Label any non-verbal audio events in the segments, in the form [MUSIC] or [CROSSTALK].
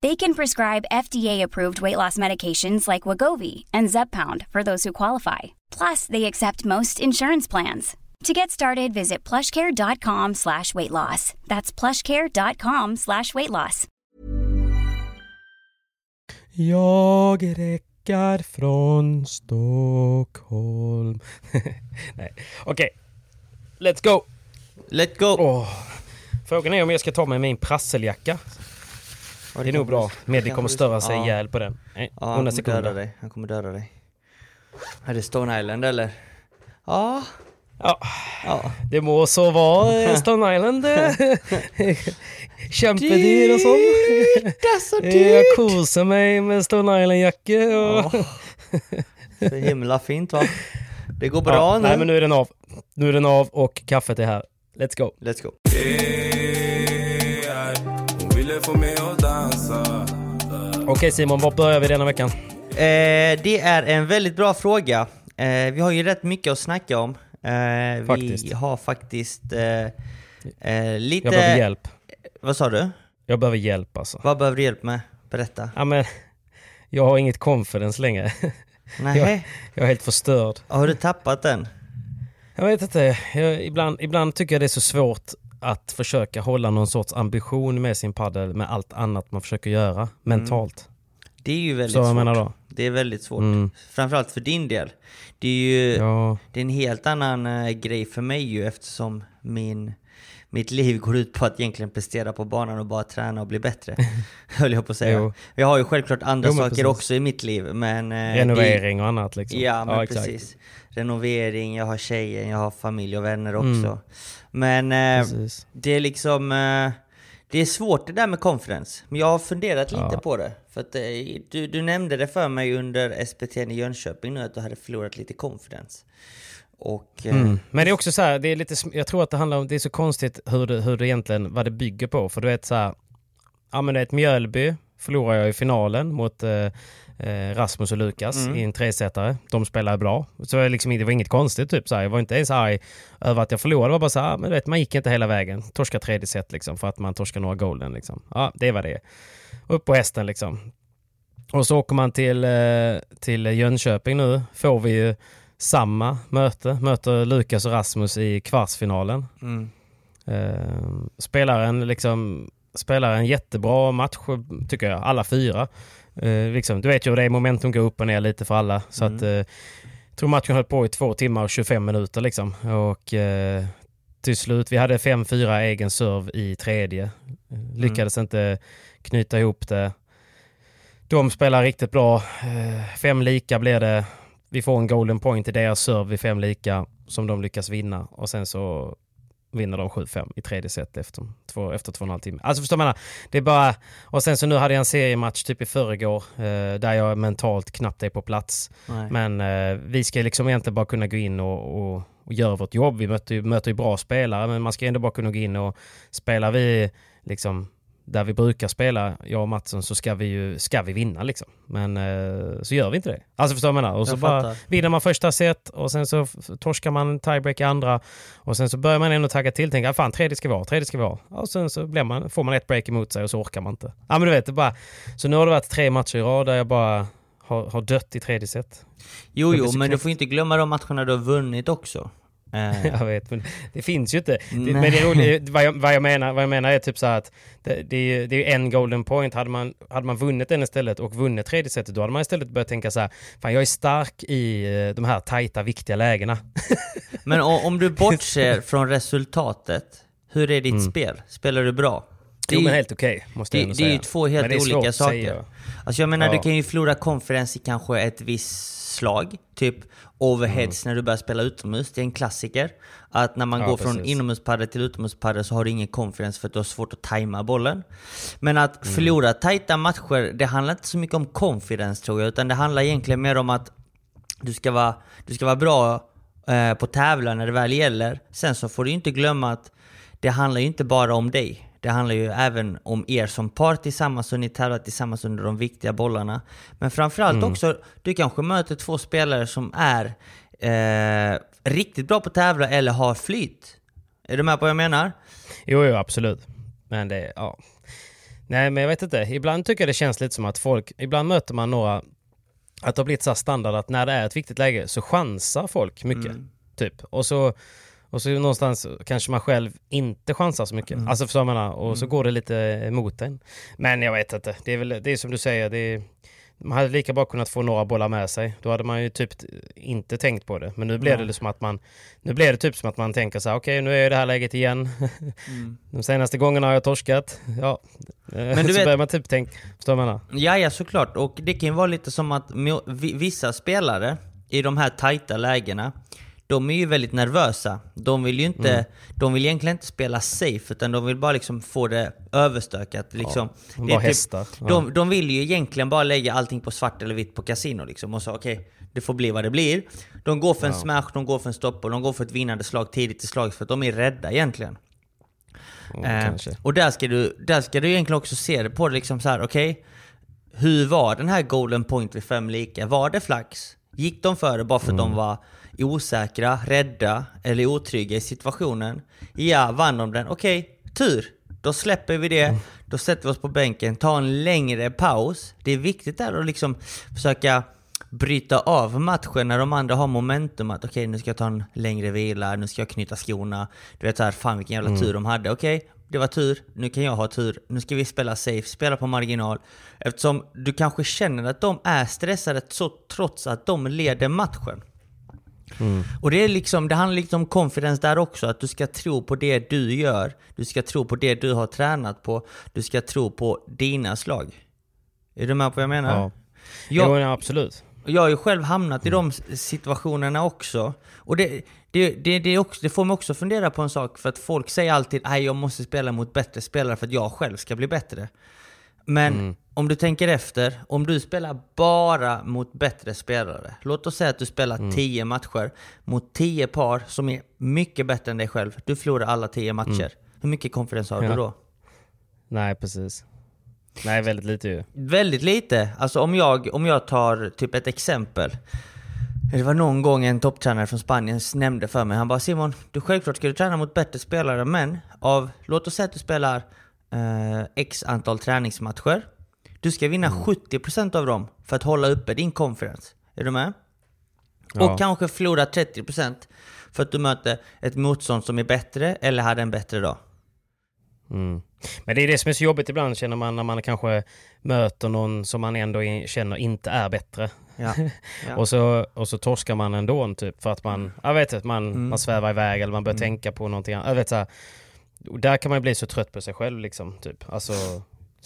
They can prescribe FDA-approved weight loss medications like Wagovi and Zepbound for those who qualify. Plus, they accept most insurance plans. To get started, visit plushcare.com slash weight loss. That's plushcare.com slash weight loss. Jag räckar från Stockholm. [LAUGHS] Nej, okej. Let's go! Let's go! Åh. Frågan är om jag ska ta med min prasseljacka. Det är nog bra. Meddi kommer störa sig Ja. ihjäl på den. Nej, Ja, han hundra kommer döda dig. Han kommer döda dig. Är det Stone Island eller? Ja. Ja, Ja. det må så vara eh, [LAUGHS] Stone Island. eh. [LAUGHS] Kämpedyr och sånt. That's so Eh, Jag kosar mig med Stone Island-jacka. Och... Ja. [LAUGHS] Så himla fint va? Det går bra Ja, nu. nej men nu är den av. Nu är den av och kaffet är här. Let's go. Let's go. Okej Simon, var börjar vi denna veckan? Eh, det är en väldigt bra fråga. Eh, vi har ju rätt mycket att snacka om. Eh, Faktiskt. Vi har faktiskt eh, eh, lite... Jag behöver hjälp. Vad sa du? Jag behöver hjälp alltså. Vad behöver du hjälp med? Berätta. Ja men, [LAUGHS] jag har inget confidence längre. Nej. [LAUGHS] Jag, jag är helt förstörd. Har du tappat den? Jag vet inte, jag, ibland, ibland tycker jag det är så svårt att försöka hålla någon sorts ambition med sin paddel med allt annat man försöker göra mentalt. Det är ju väldigt Så svårt. menar då. Det är väldigt svårt. Mm. Framförallt för din del. Det är ju Ja, det är en helt annan eh, grej för mig ju eftersom min, mitt liv går ut på att egentligen prestera på banan och bara träna och bli bättre. [LAUGHS] Höll jag på att säga. Jo. Jag har ju självklart andra Jo, saker precis. också i mitt liv men... eh, renovering och annat liksom. Det, ja men exakt. precis. Renovering, jag har tjejen, jag har familj och vänner också. Men eh, Mm. Det är liksom... Eh, det är svårt det där med confidence. Men jag har funderat lite Ja. på det. För att eh, du, du nämnde det för mig under SPT i Jönköping nu att du hade förlorat lite confidence. Och... eh, Mm. Men det är också så här, det är lite, jag tror att det handlar om, det är så konstigt hur det, hur det egentligen, vad det bygger på. För du vet så här, ja men det är ett Mjölby förlorar jag i finalen mot eh, Rasmus och Lukas Mm. i en tresetare. De spelar bra. Så det, var liksom, det var inget konstigt typ så här. Jag var inte ens arg över att jag förlorade. Det var bara så här, men du vet, man gick inte hela vägen. Torska tredje set liksom för att man torskar några golden liksom. Ja, det var det. Upp på hästen liksom. Och så åker man till, eh, till Jönköping nu. Får vi ju samma möte. Möter Lukas och Rasmus i kvartsfinalen. Mm. Eh, spelar en liksom spelar en jättebra match tycker jag, alla fyra. Eh, liksom, du vet ju hur det är, momentum går upp och ner lite för alla. Så Mm. att, eh, jag tror matchen höll på i två timmar och 25 minuter liksom. Och eh, till slut, vi hade 5-4 egen serve i tredje. Eh, Lyckades inte knyta ihop det. De spelar riktigt bra. Eh, fem lika blir det. Vi får en golden point i deras serve vid fem lika som de lyckas vinna. Och sen så vinner de 7-5 i tredje set efter två, efter två och en halv timme. Alltså förstår man? Det är bara... Och sen så nu hade jag en seriematch typ i förrgår eh, där jag mentalt knappt är på plats. Nej. Men eh, vi ska liksom egentligen bara kunna gå in och, och, och göra vårt jobb. Vi möter ju, möter ju bra spelare men man ska ändå bara kunna gå in och spelar vi liksom där vi brukar spela, jag och Mattsson, så ska vi ju ska vi vinna liksom. Men eh, så gör vi inte det. Alltså förstår du vad jag menar? Och så Jag bara fattar. vinner man första set och sen så torskar man tiebreak i andra. Och sen så börjar man ändå tagga till, tänka, "Ah, fan tredje ska vi ha, tredje ska vi ha. Och sen så blir man, får man ett break emot sig och så orkar man inte. Ja men du vet, det bara... Så nu har det varit tre matcher i rad där jag bara har, har dött i tredje set. Jo, jo, men du får inte glömma de matcherna du har vunnit också. Eh, [LAUGHS] Jag vet, men det finns ju inte. Det, men det är roligt, vad, jag, vad, jag menar, vad jag menar är typ så här att det, det, är, ju- det är en golden point. Hade man, hade man vunnit den istället och vunnit tredje setet, då hade man istället börjat tänka så här, fan jag är stark i eh, de här tajta, viktiga lägena. [LAUGHS] men om du bortser från resultatet, hur är ditt Mm. spel? Spelar du bra? Det är Jo men helt okej, måste jag det, ändå det är säga. ju två helt svårt olika att saker. säga. Alltså jag menar, Ja. du kan ju förlora conference i kanske ett visst slag. Typ overheads när du börjar spela utomhus. Det är en klassiker. Att när man Mm. Ja, går från precis. inomhuspadel till utomhuspadel så har du ingen conference för att du har svårt att tajma bollen. Men att Mm. förlora tajta matcher, det handlar inte så mycket om confidence tror jag. Utan det handlar egentligen mer om att du ska vara, du ska vara bra eh, på tävla när det väl gäller. Sen så får du inte glömma att det handlar ju inte bara om dig. Det handlar ju även om er som par tillsammans och ni tävlar tillsammans under de viktiga bollarna. Men framförallt också, du kanske möter två spelare som är eh, riktigt bra på att tävla eller har flyt. Är du med på vad jag menar? Jo, jo, absolut. Men det, ja. Nej, men jag vet inte. Ibland tycker jag det känns lite som att folk, ibland möter man några, att det har blivit så standard att när det är ett viktigt läge så chansar folk mycket. Typ. Och så, och så någonstans kanske man själv inte chansar så mycket. Alltså förstår man? Och så går det lite emot en. Men jag vet inte. Det är väl, det är som du säger, det är, man hade lika bra kunnat få några bollar med sig. Då hade man ju typ inte tänkt på det. Men nu blev det liksom att man, nu blev det typ som att man tänker så här, okej nu är jag i det här läget igen. [LAUGHS] De senaste gångerna har jag torskat. Ja. Men du [LAUGHS] så vet- börjar man typ tänka, förstår menar? Ja, ja såklart. Och det kan ju vara lite som att vissa spelare i de här tajta lägena, de är ju väldigt nervösa. De vill ju inte, Mm. de vill egentligen inte spela safe, utan de vill bara liksom få det överstökat. Liksom. de Det hästar. Ja. De, de vill ju egentligen bara lägga allting på svart eller vitt på kasino liksom och så okej, det får bli vad det blir. De går för en smash, de går för en stopp och de går för ett vinnande slag tidigt i slaget för att de är rädda egentligen. Ja, Eh, och där ska, du, där ska du egentligen också se det på det liksom så här, okej. hur var den här golden point vid fem lika? Var det flax? Gick de för det bara för att Mm. de var osäkra, rädda eller otrygga i situationen? Ja, vann de den? Okej, tur. Då släpper vi det, Mm. då sätter vi oss på bänken, tar en längre paus. Det är viktigt där att liksom försöka bryta av matchen när de andra har momentum att okej nu ska jag ta en längre vila, nu ska jag knyta skorna. Du vet såhär, fan vilken jävla tur de hade. Okej, det var tur, nu kan jag ha tur. Nu ska vi spela safe, spela på marginal. Eftersom du kanske känner att de är stressade så, trots att de leder matchen. Och det, är liksom, det handlar liksom om confidence där också, att du ska tro på det du gör. Du ska tro på det du har tränat på. Du ska tro på dina slag. Är du med på vad jag menar? Ja. Jag, Jo, absolut. jag har ju själv hamnat i de situationerna också. Och det, det, det, det, också, det får mig också fundera på en sak, för att folk säger alltid att jag måste spela mot bättre spelare för att jag själv ska bli bättre. Men om du tänker efter, om du spelar bara mot bättre spelare. Låt oss säga att du spelar 10 matcher mot 10 par som är mycket bättre än dig själv. Du förlorar alla 10 matcher. Hur mycket konfidens har Ja. du då? Nej, precis. Nej, väldigt lite ju. Väldigt lite. Alltså om jag, om jag tar typ ett exempel. Det var någon gång en topptränare från Spanien nämnde för mig, han bara Simon, du självklart ska du träna mot bättre spelare, men av, låt oss säga att du spelar eh, x antal träningsmatcher. Du ska vinna 70% av dem för att hålla uppe din confidence. Är du med? Ja. Och kanske förlora 30% för att du möter ett motstånd som är bättre eller hade en bättre dag. Mm. Men det är det som är så jobbigt ibland känner man när man kanske möter någon som man ändå känner inte är bättre. Ja. [LAUGHS] Ja. Och, så, och så torskar man ändå typ för att man, jag vet inte, man, Mm. man svävar iväg eller man börjar tänka på någonting annat. Jag vet så här, där kan man bli så trött på sig själv liksom. Typ. Alltså,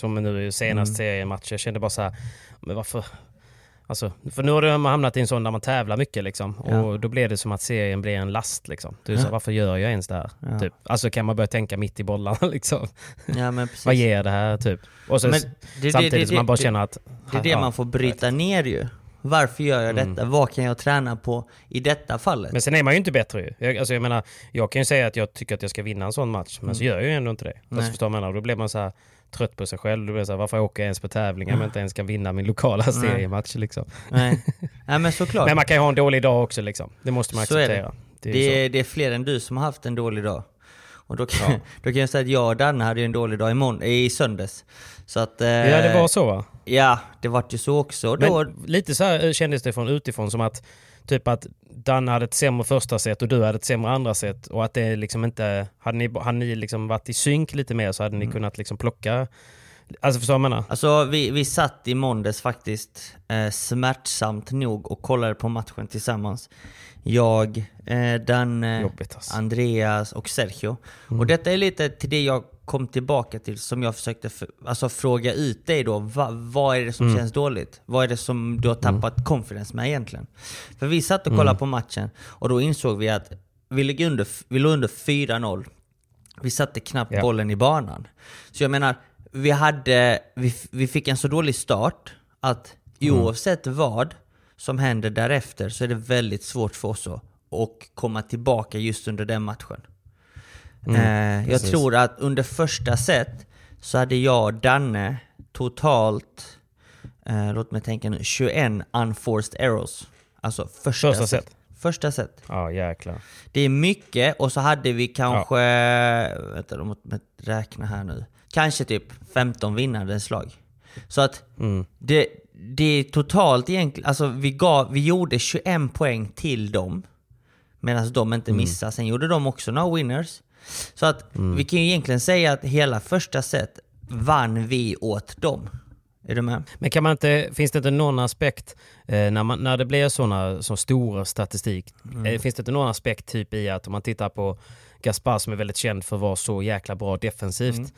som nu i senaste seriematch, jag kände bara så här, men varför? Alltså, för nu har man hamnat i en sån där man tävlar mycket liksom. Ja. Och då blir det som att serien blir en last liksom. Du, Ja. varför gör jag ens det här? Ja. Typ. Alltså kan man börja tänka mitt i bollarna [LAUGHS] liksom. Vad ger det här typ? Och så, Men det- samtidigt det- som man bara det- känner att... Det är det man får bryta ner ju. Varför gör jag Mm. detta? Vad kan jag träna på i detta fallet? Men sen är man ju inte bättre ju. Jag, alltså jag menar, jag kan ju säga att jag tycker att jag ska vinna en sån match, men så gör jag ju ändå inte det. Mm. Alltså förstår man? Då blir man så här trött på sig själv. Du vet, så här, varför åker jag ens på tävlingar om jag inte ens kan vinna min lokala seriematch? Liksom. Nej. [LAUGHS] Nej men såklart. Men man kan ju ha en dålig dag också liksom. Det måste man Så är det. acceptera. Det är Det är, det är fler än du som har haft en dålig dag. Och då kan, [LAUGHS] då kan jag säga att jag och Danne hade en dålig dag i, mån- i söndags. Så att... Eh. Ja, det var så va? Ja, det vart ju så också. Då, Men lite så här kändes det från utifrån som att typ att Danne hade ett sämre första set och du hade ett sämre andra set och att det liksom inte... Hade ni, hade ni liksom varit i synk lite mer så hade ni kunnat liksom plocka... Alltså förstår du vad jag menar? Alltså vi, vi satt i måndags faktiskt eh, smärtsamt nog och kollade på matchen tillsammans. Jag, eh, Danne, Jobbigt alltså. Andreas och Sergio. Och detta är lite till det jag kom tillbaka till som jag försökte alltså, fråga ut dig då. Va, vad är det som känns dåligt? Vad är det som du har tappat confidence med egentligen? För vi satt och kollade på matchen och då insåg vi att vi låg under, vi låg under 4-0. Vi satte knappt Ja. bollen i banan. Så jag menar, vi, hade, vi, vi fick en så dålig start att oavsett vad som händer därefter så är det väldigt svårt för oss att och komma tillbaka just under den matchen. eh, jag tror att under första set så hade jag och Danne totalt, eh, låt mig tänka nu, 21 unforced errors. Alltså första, Första set. Första set. Ja, jäklar. Det är mycket och så hade vi kanske, vänta då måste jag räkna här nu. Kanske typ 15 vinnande slag. Så att Mm. det, det är totalt egentligen, alltså vi, gav, vi gjorde 21 poäng till dem. Medan de inte missade. Sen gjorde de också några winners. Så att vi kan ju egentligen säga att hela första set vann vi åt dem. Är du med? Men kan man inte, finns det inte någon aspekt eh, när, man, när det blir sådana så stora statistik, eh, finns det inte någon aspekt typ i att om man tittar på Gaspar som är väldigt känd för att vara så jäkla bra defensivt,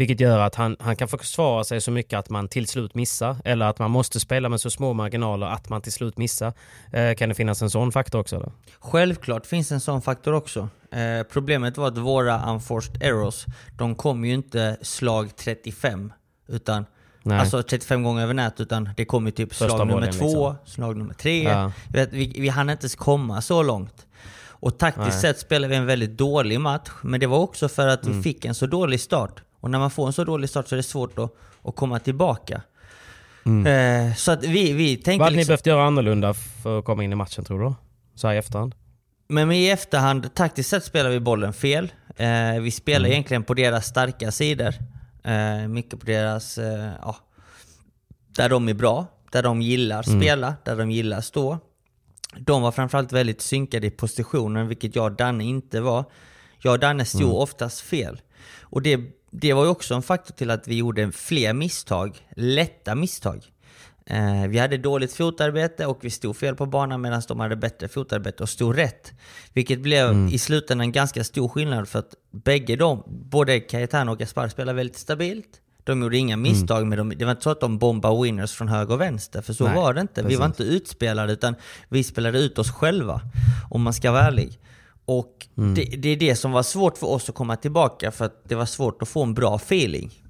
vilket gör att han, han kan försvara sig så mycket att man till slut missar, eller att man måste spela med så små marginaler att man till slut missar. Eh, kan det finnas en sån faktor också? Eller? Självklart finns en sån faktor också. Eh, problemet var att våra unforced errors, de kom ju inte slag 35. Utan, Nej. alltså 35 gånger över nät, utan det kom ju typ Första slag nummer bollen, två, liksom. slag nummer tre. Ja. Vet, vi, vi hann inte ens komma så långt. Och taktiskt Nej. sett spelade vi en väldigt dålig match, men det var också för att Mm. vi fick en så dålig start. Och när man får en så dålig start så är det svårt att, att komma tillbaka. Eh, så att vi, vi tänkte Mm. Vad hade ni liksom- behövt göra annorlunda för att komma in i matchen tror du? Så här i efterhand? Men i efterhand, taktiskt sett spelar vi bollen fel. Eh, vi spelar Mm. egentligen på deras starka sidor. Eh, mycket på deras, eh, ja, där de är bra, där de gillar Mm. spela, där de gillar stå. De var framförallt väldigt synkade i positionen, vilket jag och Danne inte var. Jag och Danne stod Mm. oftast fel. Och det, det var ju också en faktor till att vi gjorde fler misstag, lätta misstag. Eh, vi hade dåligt fotarbete och vi stod fel på banan medan de hade bättre fotarbete och stod rätt. Vilket blev i slutändan en ganska stor skillnad för att bägge de, både Cayetano och Gaspar spelade väldigt stabilt. De gjorde inga misstag, men de, det var inte så att de bombade winners från höger och vänster, för så Nej, var det inte. Vi var inte utspelade, utan vi spelade ut oss själva, om man ska vara ärlig. Och det, det är det som var svårt för oss att komma tillbaka, för att det var svårt att få en bra feeling.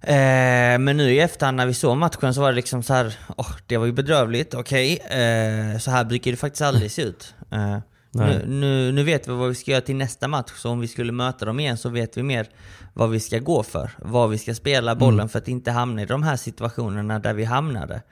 Eh, men nu i efterhand när vi såg matchen så var det liksom så här, åh, det var ju bedrövligt, okej. Eh, så här brukar det faktiskt aldrig se ut. Eh, nu, nu, nu vet vi vad vi ska göra till nästa match, så om vi skulle möta dem igen så vet vi mer vad vi ska gå för. Vad vi ska spela bollen för att inte hamna i de här situationerna där vi hamnade.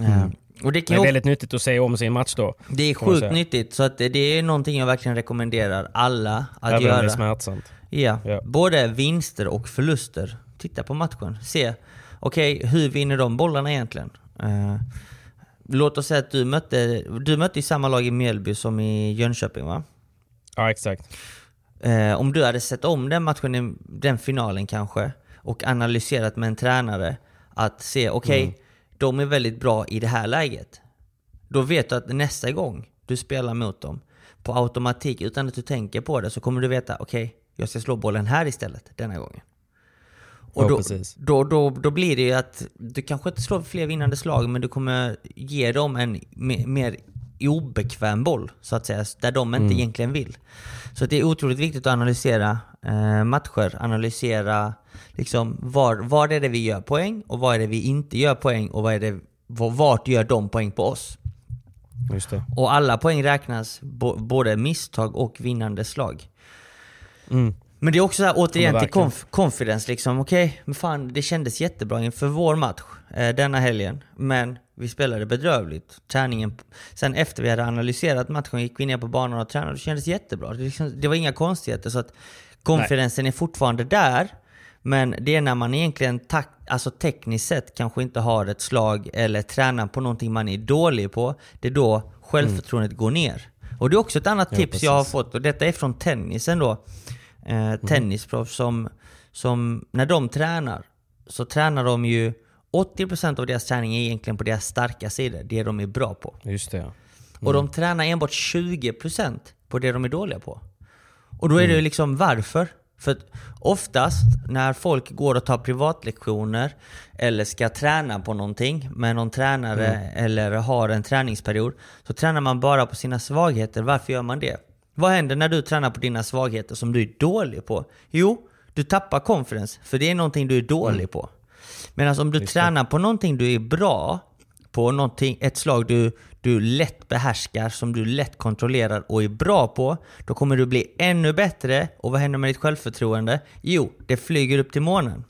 Eh, och det Det kan är ju väldigt nyttigt att se om sin match då. det är sjukt nyttigt, så att det, det är någonting jag verkligen rekommenderar alla att Även om det är göra. smärtsamt. Ja, Ja. både vinster och förluster. Titta på matchen, se. Okej, hur vinner de bollarna egentligen? Eh, låt oss säga att du mötte, du mötte i samma lag i Mjällby som i Jönköping va? Ja, exakt. Eh, om du hade sett om den matchen, i den finalen kanske, och analyserat med en tränare att se, okej, Mm. De är väldigt bra i det här läget. Då vet du att nästa gång du spelar mot dem, på automatik, utan att du tänker på det, så kommer du veta, okej, jag ska slå bollen här istället denna gången. Och Ja, då, precis. då, då, då blir det ju att du kanske inte slår fler vinnande slag, men du kommer ge dem en me- mer obekväm boll, så att säga, där de inte egentligen vill. Så det är otroligt viktigt att analysera eh, matcher, analysera liksom var, var är det vi gör poäng och var är det vi inte gör poäng och vad är det, vart gör de poäng på oss? Och alla poäng räknas, bo, både misstag och vinnande slag. Mm. Men det är också så här, återigen till conf- confidence liksom. Okej, men fan det kändes jättebra inför vår match eh, denna helgen. Men vi spelade bedrövligt. Träningen, sen efter vi hade analyserat matchen gick vi ner på banan och tränade det kändes jättebra. Det, liksom, det var inga konstigheter så att confidencen är fortfarande där. Men det är när man egentligen tak- alltså tekniskt sett kanske inte har ett slag eller tränar på någonting man är dålig på. Det är då självförtroendet går ner. Och det är också ett annat Ja, tips jag har precis. fått och detta är från tennisen då. Eh, tennisproffs som, som, när de tränar så tränar de ju 80% av deras träning är egentligen på deras starka sidor, det de är bra på. Just det ja. Och de tränar enbart 20% på det de är dåliga på. Och då är det ju liksom varför? För oftast när folk går och tar privatlektioner eller ska träna på någonting med någon tränare eller har en träningsperiod så tränar man bara på sina svagheter. Varför gör man det? Vad händer när du tränar på dina svagheter som du är dålig på? Jo, du tappar confidence för det är någonting du är dålig på. Medan om du tränar på någonting du är bra på, någonting, ett slag du, du lätt behärskar, som du lätt kontrollerar och är bra på, då kommer du bli ännu bättre. Och vad händer med ditt självförtroende? Jo, det flyger upp till månen.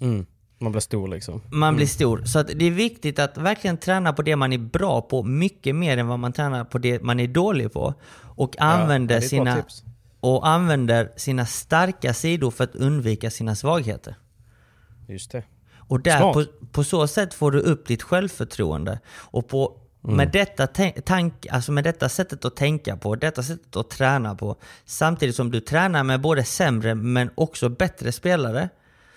Mm. Man blir stor liksom. Man blir stor. Så att det är viktigt att verkligen träna på det man är bra på, mycket mer än vad man tränar på det man är dålig på. Och använder, ja, sina, och använder sina starka sidor för att undvika sina svagheter. Just det. Och där, på, på så sätt får du upp ditt självförtroende. Och på, Mm. med, detta tank, alltså med detta sättet att tänka på, detta sättet att träna på, samtidigt som du tränar med både sämre men också bättre spelare,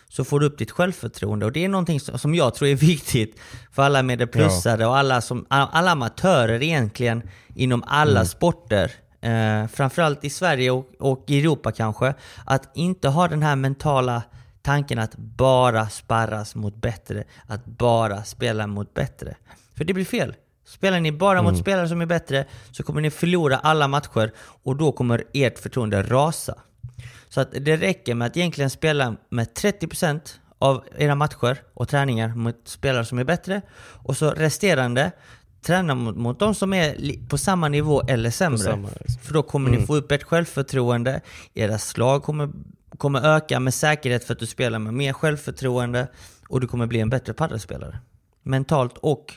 så får du upp ditt självförtroende. Och det är någonting som jag tror är [LAUGHS] viktigt för alla medelplussare och alla, som, alla amatörer egentligen inom alla Mm. sporter. Eh, framförallt i Sverige och, och i Europa kanske. Att inte ha den här mentala tanken att bara sparras mot bättre. Att bara spela mot bättre. För det blir fel. Spelar ni bara mot spelare som är bättre så kommer ni förlora alla matcher och då kommer ert förtroende rasa. Så att det räcker med att egentligen spela med 30% av era matcher och träningar mot spelare som är bättre och så resterande träna mot, mot de som är på samma nivå eller sämre. samma, liksom. För då kommer ni få upp ert självförtroende, era slag kommer, kommer öka med säkerhet för att du spelar med mer självförtroende och du kommer bli en bättre padelspelare. Mentalt och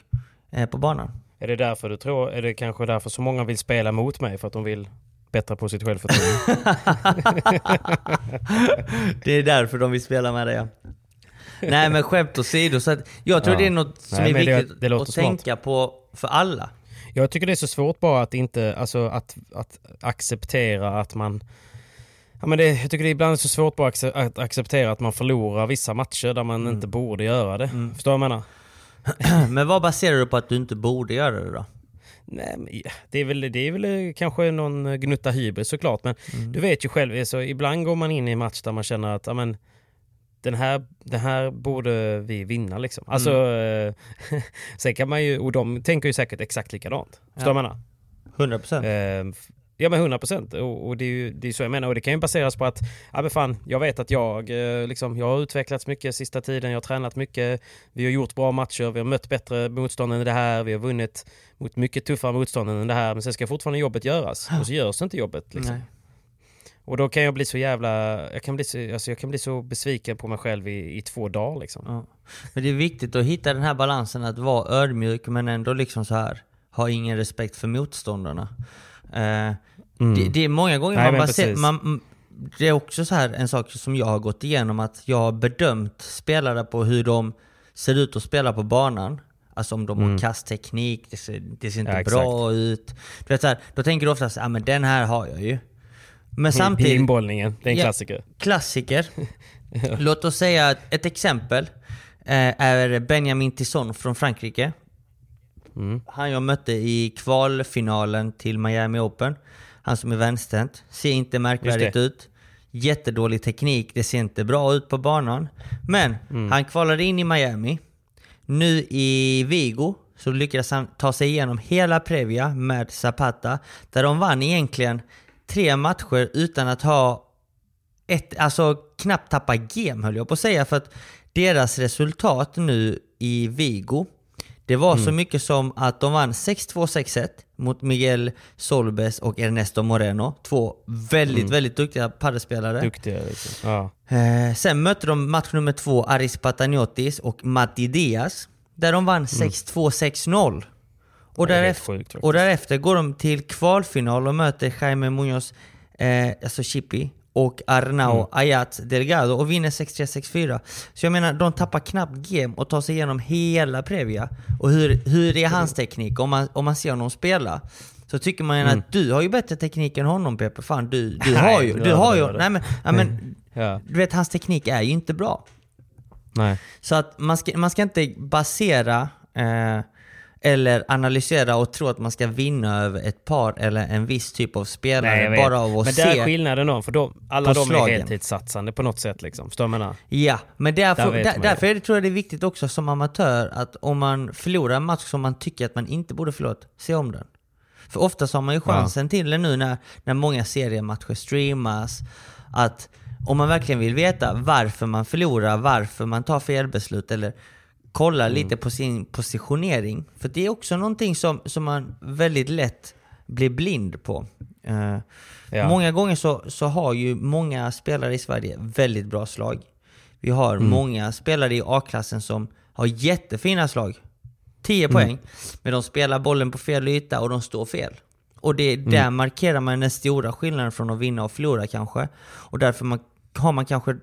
eh, på banan. Är det därför du tror, är det kanske därför så många vill spela mot mig? För att de vill bättra på sitt självförtroende? [LAUGHS] Det är därför de vill spela med dig. Nej men skämt åsido, så att jag tror Ja. det är något som Nej, är det- viktigt det låter att smart. tänka på för alla. Jag tycker det är så svårt bara att inte, alltså att, att acceptera att man Ja, men det, jag tycker det är ibland så svårt bara att acceptera att man förlorar vissa matcher där man Mm. inte borde göra det. Förstår du vad jag menar? [CLEARS THROAT] Men vad baserar du på att du inte borde göra det då? Nej, ja, det, är väl, det är väl eh, kanske någon gnutta hybris såklart, men Mm. du vet ju själv, så ibland går man in i en match där man känner att ja, men, den, här, den här borde vi vinna. Liksom. Alltså, Mm. eh, [LAUGHS] sen kan man ju, och de tänker ju säkert exakt likadant. Förstår du vad jag menar? 100 procent. Eh, f- Ja men 100 procent och, och det är ju det är så jag menar och det kan ju baseras på att ja men fan jag vet att jag eh, liksom jag har utvecklats mycket sista tiden, jag har tränat mycket, vi har gjort bra matcher, vi har mött bättre motstånd än det här, vi har vunnit mot mycket tuffare motstånd än det här men sen ska fortfarande jobbet göras och så görs inte jobbet liksom. Nej. Och då kan jag bli så jävla, jag kan bli så, alltså jag kan bli så besviken på mig själv i, i två dagar liksom. Ja. Men det är viktigt att hitta den här balansen att vara ödmjuk men ändå liksom så här ha ingen respekt för motståndarna. Eh, det, det är många gånger Mm. Nej, man, baser, precis. man mm, Det är också så här en sak som jag har gått igenom att jag har bedömt spelare på hur de ser ut att spela på banan. Alltså om de har kastteknik, det ser, det ser inte Mm. Ja, bra ut. Du vet, så här, då tänker du oftast att ah, men den här har jag ju. Men samtidigt... inbollningen, det är en Ja. klassiker. Klassiker. [LAUGHS] Låt oss säga ett exempel eh, är Benjamin Tisson från Frankrike. Mm. Han jag mötte i kvalfinalen till Miami Open. Han som är vänsterhänt. Ser inte märkvärdigt ut. Jättedålig teknik, det ser inte bra ut på banan. Men Mm. han kvalade in i Miami. Nu i Vigo så lyckades han ta sig igenom hela Previa med Zapata. Där de vann egentligen tre matcher utan att ha ett, alltså knappt tappa game höll jag på att säga. För att deras resultat nu i Vigo, Det var så mycket som att de vann 6-2, 6-1 mot Miguel Solbes och Ernesto Moreno. Två väldigt, väldigt duktiga paddelspelare. Duktiga liksom. Ja. Eh, sen mötte de match nummer två Aris Pataniotis och Matti Diaz. Där de vann 6-2, 6-0. Och, sjukt och därefter går de till kvalfinal och möter Jaime Munoz, eh, alltså Chipi, och Arnau Mm. Ayat Delgado och vinner 6-3, 6-4. Så jag menar, de tappar knappt game och tar sig igenom hela Previa. Och hur, hur är hans teknik? Om man, om man ser honom spela så tycker man ju att du har ju bättre teknik än honom Pepe. Fan, du, du Mm. Nej, har ju... du har ju nej men, ja, men Ja. du vet, hans teknik är ju inte bra. Nej. Så att man ska, man ska inte basera eh, eller analysera och tro att man ska vinna över ett par eller en viss typ av spelare Nej, bara av att Men se. där är skillnaden då, för de, alla de är slagen. heltidssatsande på något sätt liksom. Förstår du menar? Ja, men därför, Där där, därför är det, tror jag det är viktigt också som amatör att om man förlorar en match som man tycker att man inte borde förlora, se om den. För ofta så har man ju chansen till det nu när, när många seriematcher streamas, att om man verkligen vill veta varför man förlorar, varför man tar fel beslut eller kolla Mm. lite på sin positionering. För det är också någonting som, som man väldigt lätt blir blind på. Eh, Ja. Många gånger så, så har ju många spelare i Sverige väldigt bra slag. Vi har Mm. många spelare i A-klassen som har jättefina slag. Mm. 10 poäng, men de spelar bollen på fel yta och de står fel. Och det, Mm. där markerar man den stora skillnaden från att vinna och förlora kanske. Och därför man, har man kanske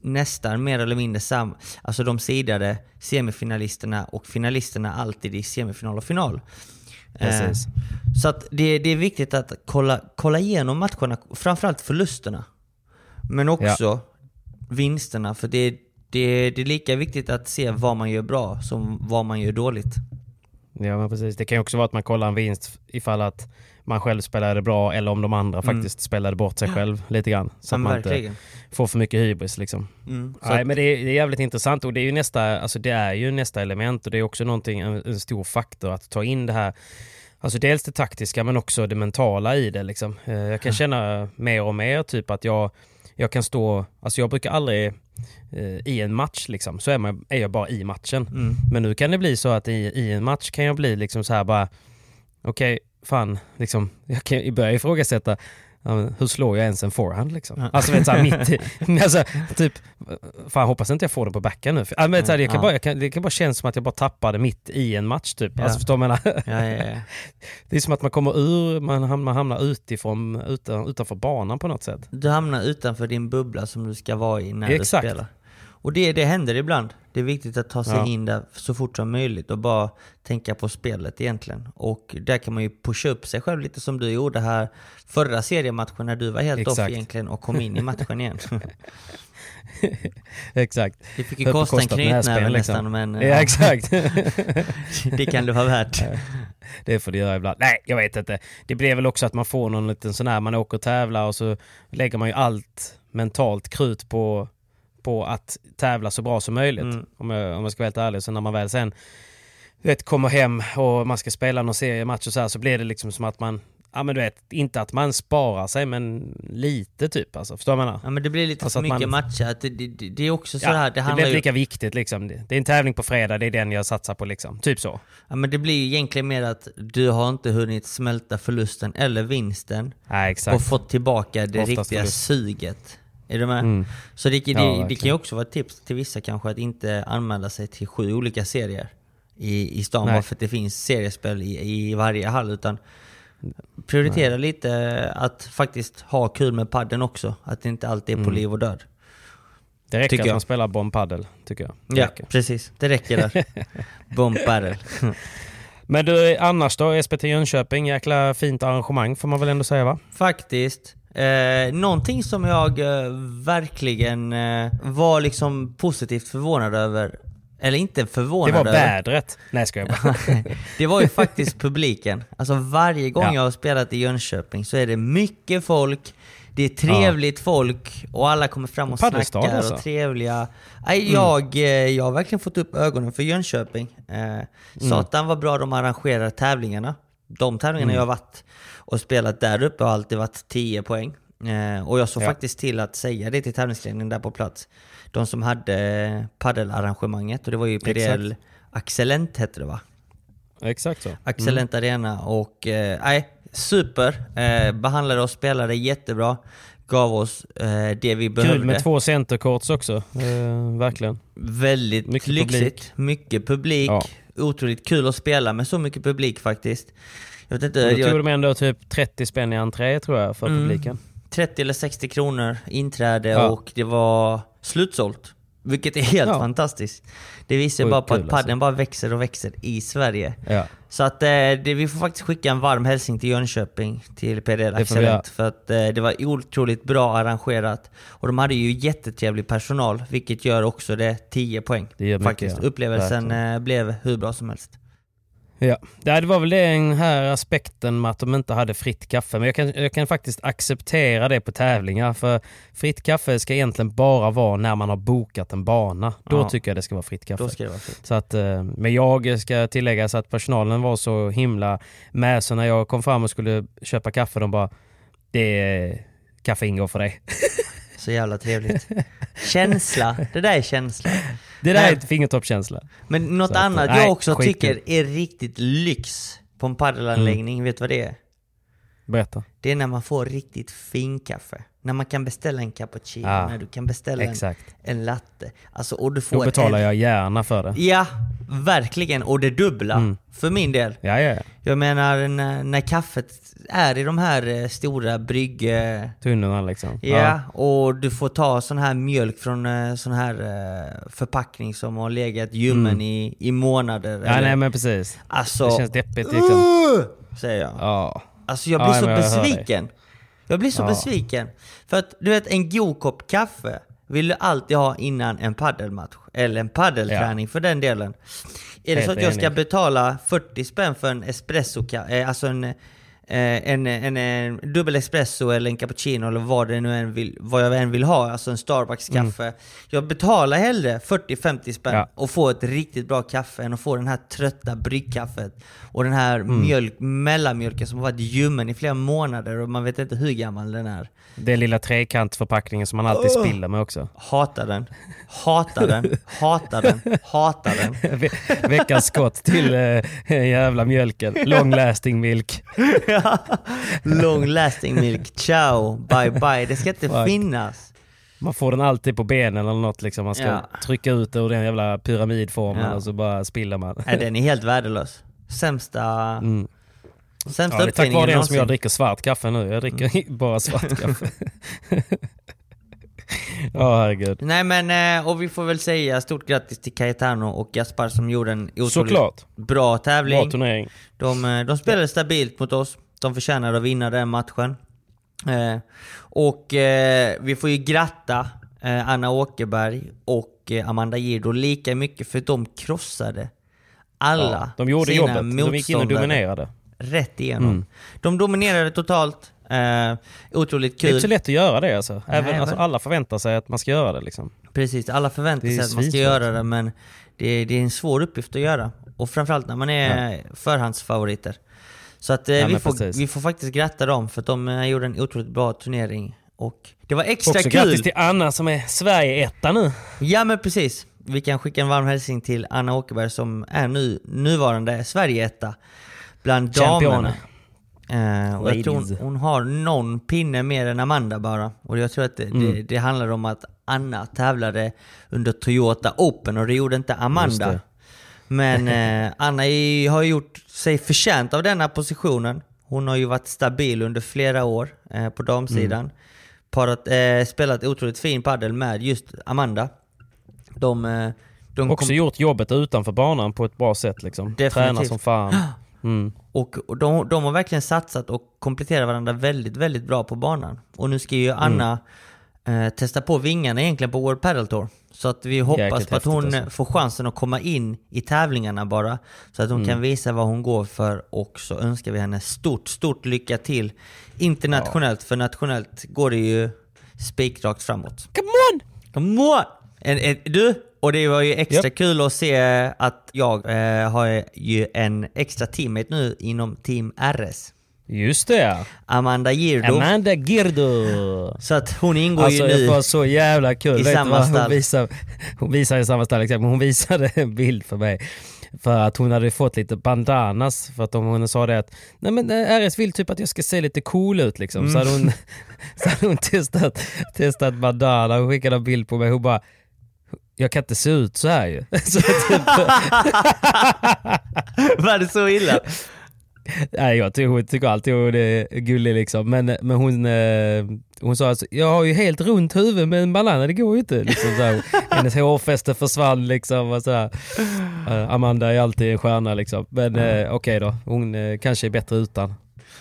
nästan mer eller mindre sam, alltså de sidade semifinalisterna och finalisterna alltid i semifinal och final. Precis. Eh, så att det, det är viktigt att kolla, kolla igenom matcherna, framförallt förlusterna. Men också vinsterna, för det, det, det är lika viktigt att se vad man gör bra som vad man gör dåligt. Ja men precis. Det kan ju också vara att man kollar en vinst ifall att man själv spelade bra eller om de andra faktiskt spelade bort sig själv lite grann. Så Mm. Att man verkligen. inte får för mycket hybris liksom. Mm. Nej att- men det är, det är jävligt intressant och det är ju nästa, alltså det är ju nästa element och det är också någonting, en, en stor faktor att ta in det här Alltså dels det taktiska men också det mentala i det liksom. Eh, Jag kan känna mer och mer typ att jag, jag kan stå, alltså jag brukar aldrig eh, i en match liksom, så är, man, är jag bara i matchen. Mm. Men nu kan det bli så att i, i en match kan jag bli liksom så här bara, okej, fan, liksom, jag kan börja ifrågasätta, ja, hur slår jag ens en forehand liksom? Alltså vet så här, mitt [LAUGHS] [LAUGHS] alltså, typ, fan hoppas inte jag får den på backhand nu. Ja, men, så här, jag kan Ja. bara, jag kan, det kan bara kännas som att jag bara tappade mitt i en match typ. Ja. Alltså förstår du vad jag menar? Ja, ja, ja. [LAUGHS] Det är som att man kommer ur, man hamnar, man hamnar utifrån, utan, utanför banan på något sätt. Du hamnar utanför din bubbla som du ska vara i när Exakt. du spelar. Och det, det händer ibland. Det är viktigt att ta sig Ja. in där så fort som möjligt och bara tänka på spelet egentligen. Och där kan man ju pusha upp sig själv lite som du gjorde här förra seriematchen när du var helt off Exakt. egentligen och kom in i matchen igen. [LAUGHS] [LAUGHS] Exakt. Det fick ju kosta en knytnäve näsben, nästan liksom. men Ja, ja, exakt. [LAUGHS] det kan det vara värt. Det får det göra ibland. Nej, jag vet inte. Det blir väl också att man får någon liten sån här, man åker och tävlar och så lägger man ju allt mentalt krut på, på att tävla så bra som möjligt. Mm. Om, jag, om jag ska vara helt ärlig. Så när man väl sen vet, kommer hem och man ska spela någon seriematch och så här så blir det liksom som att man, ja men du vet, inte att man sparar sig men lite typ alltså. Förstår du vad jag menar? Ja men det blir lite Alltså för mycket man- matcher. Det, det, det är också så Ja, här, det det handlar blir ju... inte lika viktigt liksom. Det det är en tävling på fredag, det är den jag satsar på liksom. Typ så. Ja men det blir ju egentligen mer att du har inte hunnit smälta förlusten eller vinsten Nej, exakt. och fått tillbaka det Oftast riktiga förlust. suget. Är du med? Mm. Så det, det, Ja, det kan ju också vara ett tips till vissa kanske att inte anmäla sig till sju olika serier i, i stan Nej. bara för att det finns seriespel i, i varje hall. Utan prioritera lite att faktiskt ha kul med padden också. Att det inte alltid är på Mm. liv och död. Det räcker Tycker att jag. man spelar bomb paddle, tycker jag. Det Ja, räcker. precis. Det räcker där. [LAUGHS] Bomb battle. Men du, annars då? SPT Jönköping, jäkla fint arrangemang får man väl ändå säga va? Faktiskt. Eh, någonting som jag eh, verkligen eh, var liksom positivt förvånad över, eller inte Det förvånad var över. vädret. Nej ska jag bara. [LAUGHS] det var ju faktiskt publiken. Alltså varje gång Ja. jag har spelat i Jönköping så är det mycket folk, det är trevligt folk och alla kommer fram och Paddelstad snackar alltså. och trevliga. Nej, jag, eh, jag har verkligen fått upp ögonen för Jönköping. Eh, Satan vad bra de arrangerar tävlingarna. De tävlingarna jag har varit och spelat där uppe har alltid varit 10 poäng. Eh, och jag såg Ja. faktiskt till att säga det till tävlingsledningen där på plats. De som hade paddelarrangemanget och det var ju PDL, Axelent hette det va? Exakt så. Axelent Arena och eh, nej, super. Eh, behandlade oss spelare jättebra. Gav oss eh, det vi behövde. Kul med två centercourts också. Eh, verkligen. Väldigt Mycket lyxigt. publik. Mycket publik. Ja. Otroligt kul att spela med så mycket publik faktiskt. Jag vet inte, då jag, tog de ändå typ 30 spänn i entré tror jag för Mm. publiken. 30 eller 60 kronor inträde Ja. och det var slutsålt. Vilket är helt Ja. fantastiskt. Det visar ju Sjukt bara på att padden alltså. bara växer och växer i Sverige. Ja. Så att eh, det, vi får faktiskt skicka en varm hälsning till Jönköping, till PDL göra. För att eh, det var otroligt bra arrangerat. Och de hade ju jättetrevlig personal, vilket gör också det 10 poäng. Det gör mycket, faktiskt. ja. Upplevelsen eh, blev hur bra som helst. Ja. det var väl den här aspekten med att de inte hade fritt kaffe. Men jag kan, jag kan faktiskt acceptera det på tävlingar. För fritt kaffe ska egentligen bara vara när man har bokat en bana. Då Ja. tycker jag det ska vara fritt kaffe. Då ska det vara fritt. Så att, eh, men jag ska tillägga så att personalen var så himla med. Så när jag kom fram och skulle köpa kaffe, de bara det är kaffe ingår för dig. Så jävla trevligt. känsla, det där är känsla. [LAUGHS] Det där Nej. är ett fingertoppskänsla. Men något Så att, annat nej, jag också skitkul. tycker är riktigt lyx på en paddelanläggning, Mm. vet du vad det är? Berätta. Det är när man får riktigt fin kaffe. När man kan beställa en cappuccino, Ah, när du kan beställa en, en latte. Alltså, och du får Då betalar en... jag gärna för det. Ja, verkligen. Och det dubbla. Mm. För min del. Ja, ja, ja. Jag menar när, när kaffet är i de här eh, stora brygg... Tunnorna liksom. Ja, och du får ta sån här mjölk från eh, sån här eh, förpackning som har legat ljummen Mm. i, i månader. Ja, eller- nej men precis. Alltså... Det känns deppigt liksom. Uh, säger jag. Ja. Alltså jag Ja, blir men så jag besviken. Jag blir så Ja. besviken. För att du vet, en god kopp kaffe vill du alltid ha innan en paddelmatch. Eller en paddelträning för den delen. Är det Helt så att jag ska betala 40 spänn för en espresso, eh, alltså en, en, en, en dubbel espresso eller en cappuccino eller vad, det nu än vill, vad jag än vill ha, alltså en Starbucks kaffe. Jag betalar hellre 40-50 spänn Mm. Ja. och få ett riktigt bra kaffe än att få den här trötta bryggkaffet och den här Mm. mjölk, mellanmjölken som har varit ljummen i flera månader och man vet inte hur gammal den är. Den lilla trekantförpackningen som man alltid spiller med också. Hatar den, hatar den, hatar den, hatar den. [LAUGHS] Ve veckans skott till eh, jävla mjölken. Long lasting milk. [LAUGHS] [LAUGHS] Long lasting milk, ciao, bye bye. Det ska inte Fuck. finnas. Man får den alltid på benen eller något liksom. Man ska Ja. trycka ut det ur den jävla pyramidformen Ja. och så bara spiller man. Nej, den är helt värdelös. Sämsta, Mm. sämsta Ja, det är tack vare den som jag dricker svart kaffe nu. Jag dricker Mm. [LAUGHS] bara svart kaffe. [LAUGHS] Ja, herregud. Nej men, eh, och vi får väl säga stort grattis till Cayetano och Gaspar som gjorde en otroligt Såklart. bra tävling. Bra turnering. De, eh, de spelade stabilt mot oss. De förtjänade att vinna den matchen. Eh, och eh, vi får ju gratta eh, Anna Åkerberg och Amanda Girdo lika mycket för de krossade alla Ja, de gjorde sina jobbet. De gick in och dominerade. rätt igenom. Mm. De dominerade totalt. Eh, otroligt Det är kul. inte så lätt att göra det alltså. Även, Nej, alltså alla förväntar sig att man ska göra det liksom. Precis, alla förväntar är sig att man ska göra det men det, det är en svår uppgift att göra. Och framförallt när man är förhandsfavoriter. Så att eh, Ja, vi, får, precis. vi får faktiskt gratta dem för att de eh, gjorde en otroligt bra turnering. Och det var extra Också kul! grattis till Anna som är Sverige-etta nu. Ja men precis. Vi kan skicka en varm hälsning till Anna Åkerberg som är nu nuvarande Sverige-etta bland Champion. damerna. Eh, och jag tror hon, hon har någon pinne mer än Amanda bara. Och jag tror att det, Mm. det, det handlar om att Anna tävlade under Toyota Open och det gjorde inte Amanda. Men eh, Anna är, har gjort sig förtjänt av denna positionen. Hon har ju varit stabil under flera år eh, på damsidan. Mm. Parat, eh, spelat otroligt fin padel med just Amanda. De, eh, de Också kom- gjort jobbet utanför banan på ett bra sätt liksom. Tränar som fan. [GASPS] Mm. Och och de, de har verkligen satsat och kompletterat varandra väldigt, väldigt bra på banan. Och nu ska ju Anna Mm. Eh, testa på vingarna egentligen på World Padel Tour. Så att vi hoppas Jäkligt på att hon alltså. får chansen att komma in i tävlingarna bara. Så att hon Mm. kan visa vad hon går för och så önskar vi henne stort, stort lycka till internationellt. För nationellt går det ju spikrakt framåt. Come on! Come on! En, en, du, och det var ju extra Japp. kul att se att jag eh, har ju en extra teammate nu inom Team RS. Just det ja. Amanda Girdo. Amanda Girdo. Så att hon ingår Alltså ju det nu var så jävla kul. i Vet samma stall. Hon visade, hon visade i samma stall exakt, men hon visade en bild för mig. För att hon hade fått lite bandanas för att de, hon sa det att Nej men eh, RS vill typ att jag ska se lite cool ut liksom. Så hade hon, [LAUGHS] så hade hon testat, testat bandana och skickade en bild på mig. Hon bara jag kan inte se ut så här ju. [LAUGHS] Så typ, [LAUGHS] Var det så illa? [LAUGHS] nej, jag tycker, hon tycker alltid hon är gullig liksom. Men, men hon, eh, hon sa alltså, jag har ju helt runt huvud med en bandana, det går ju inte. Liksom, så. [LAUGHS] Hennes hårfäste försvann liksom. Och så. Eh, Amanda är alltid en stjärna liksom. Men eh, okej då, hon kanske är bättre utan.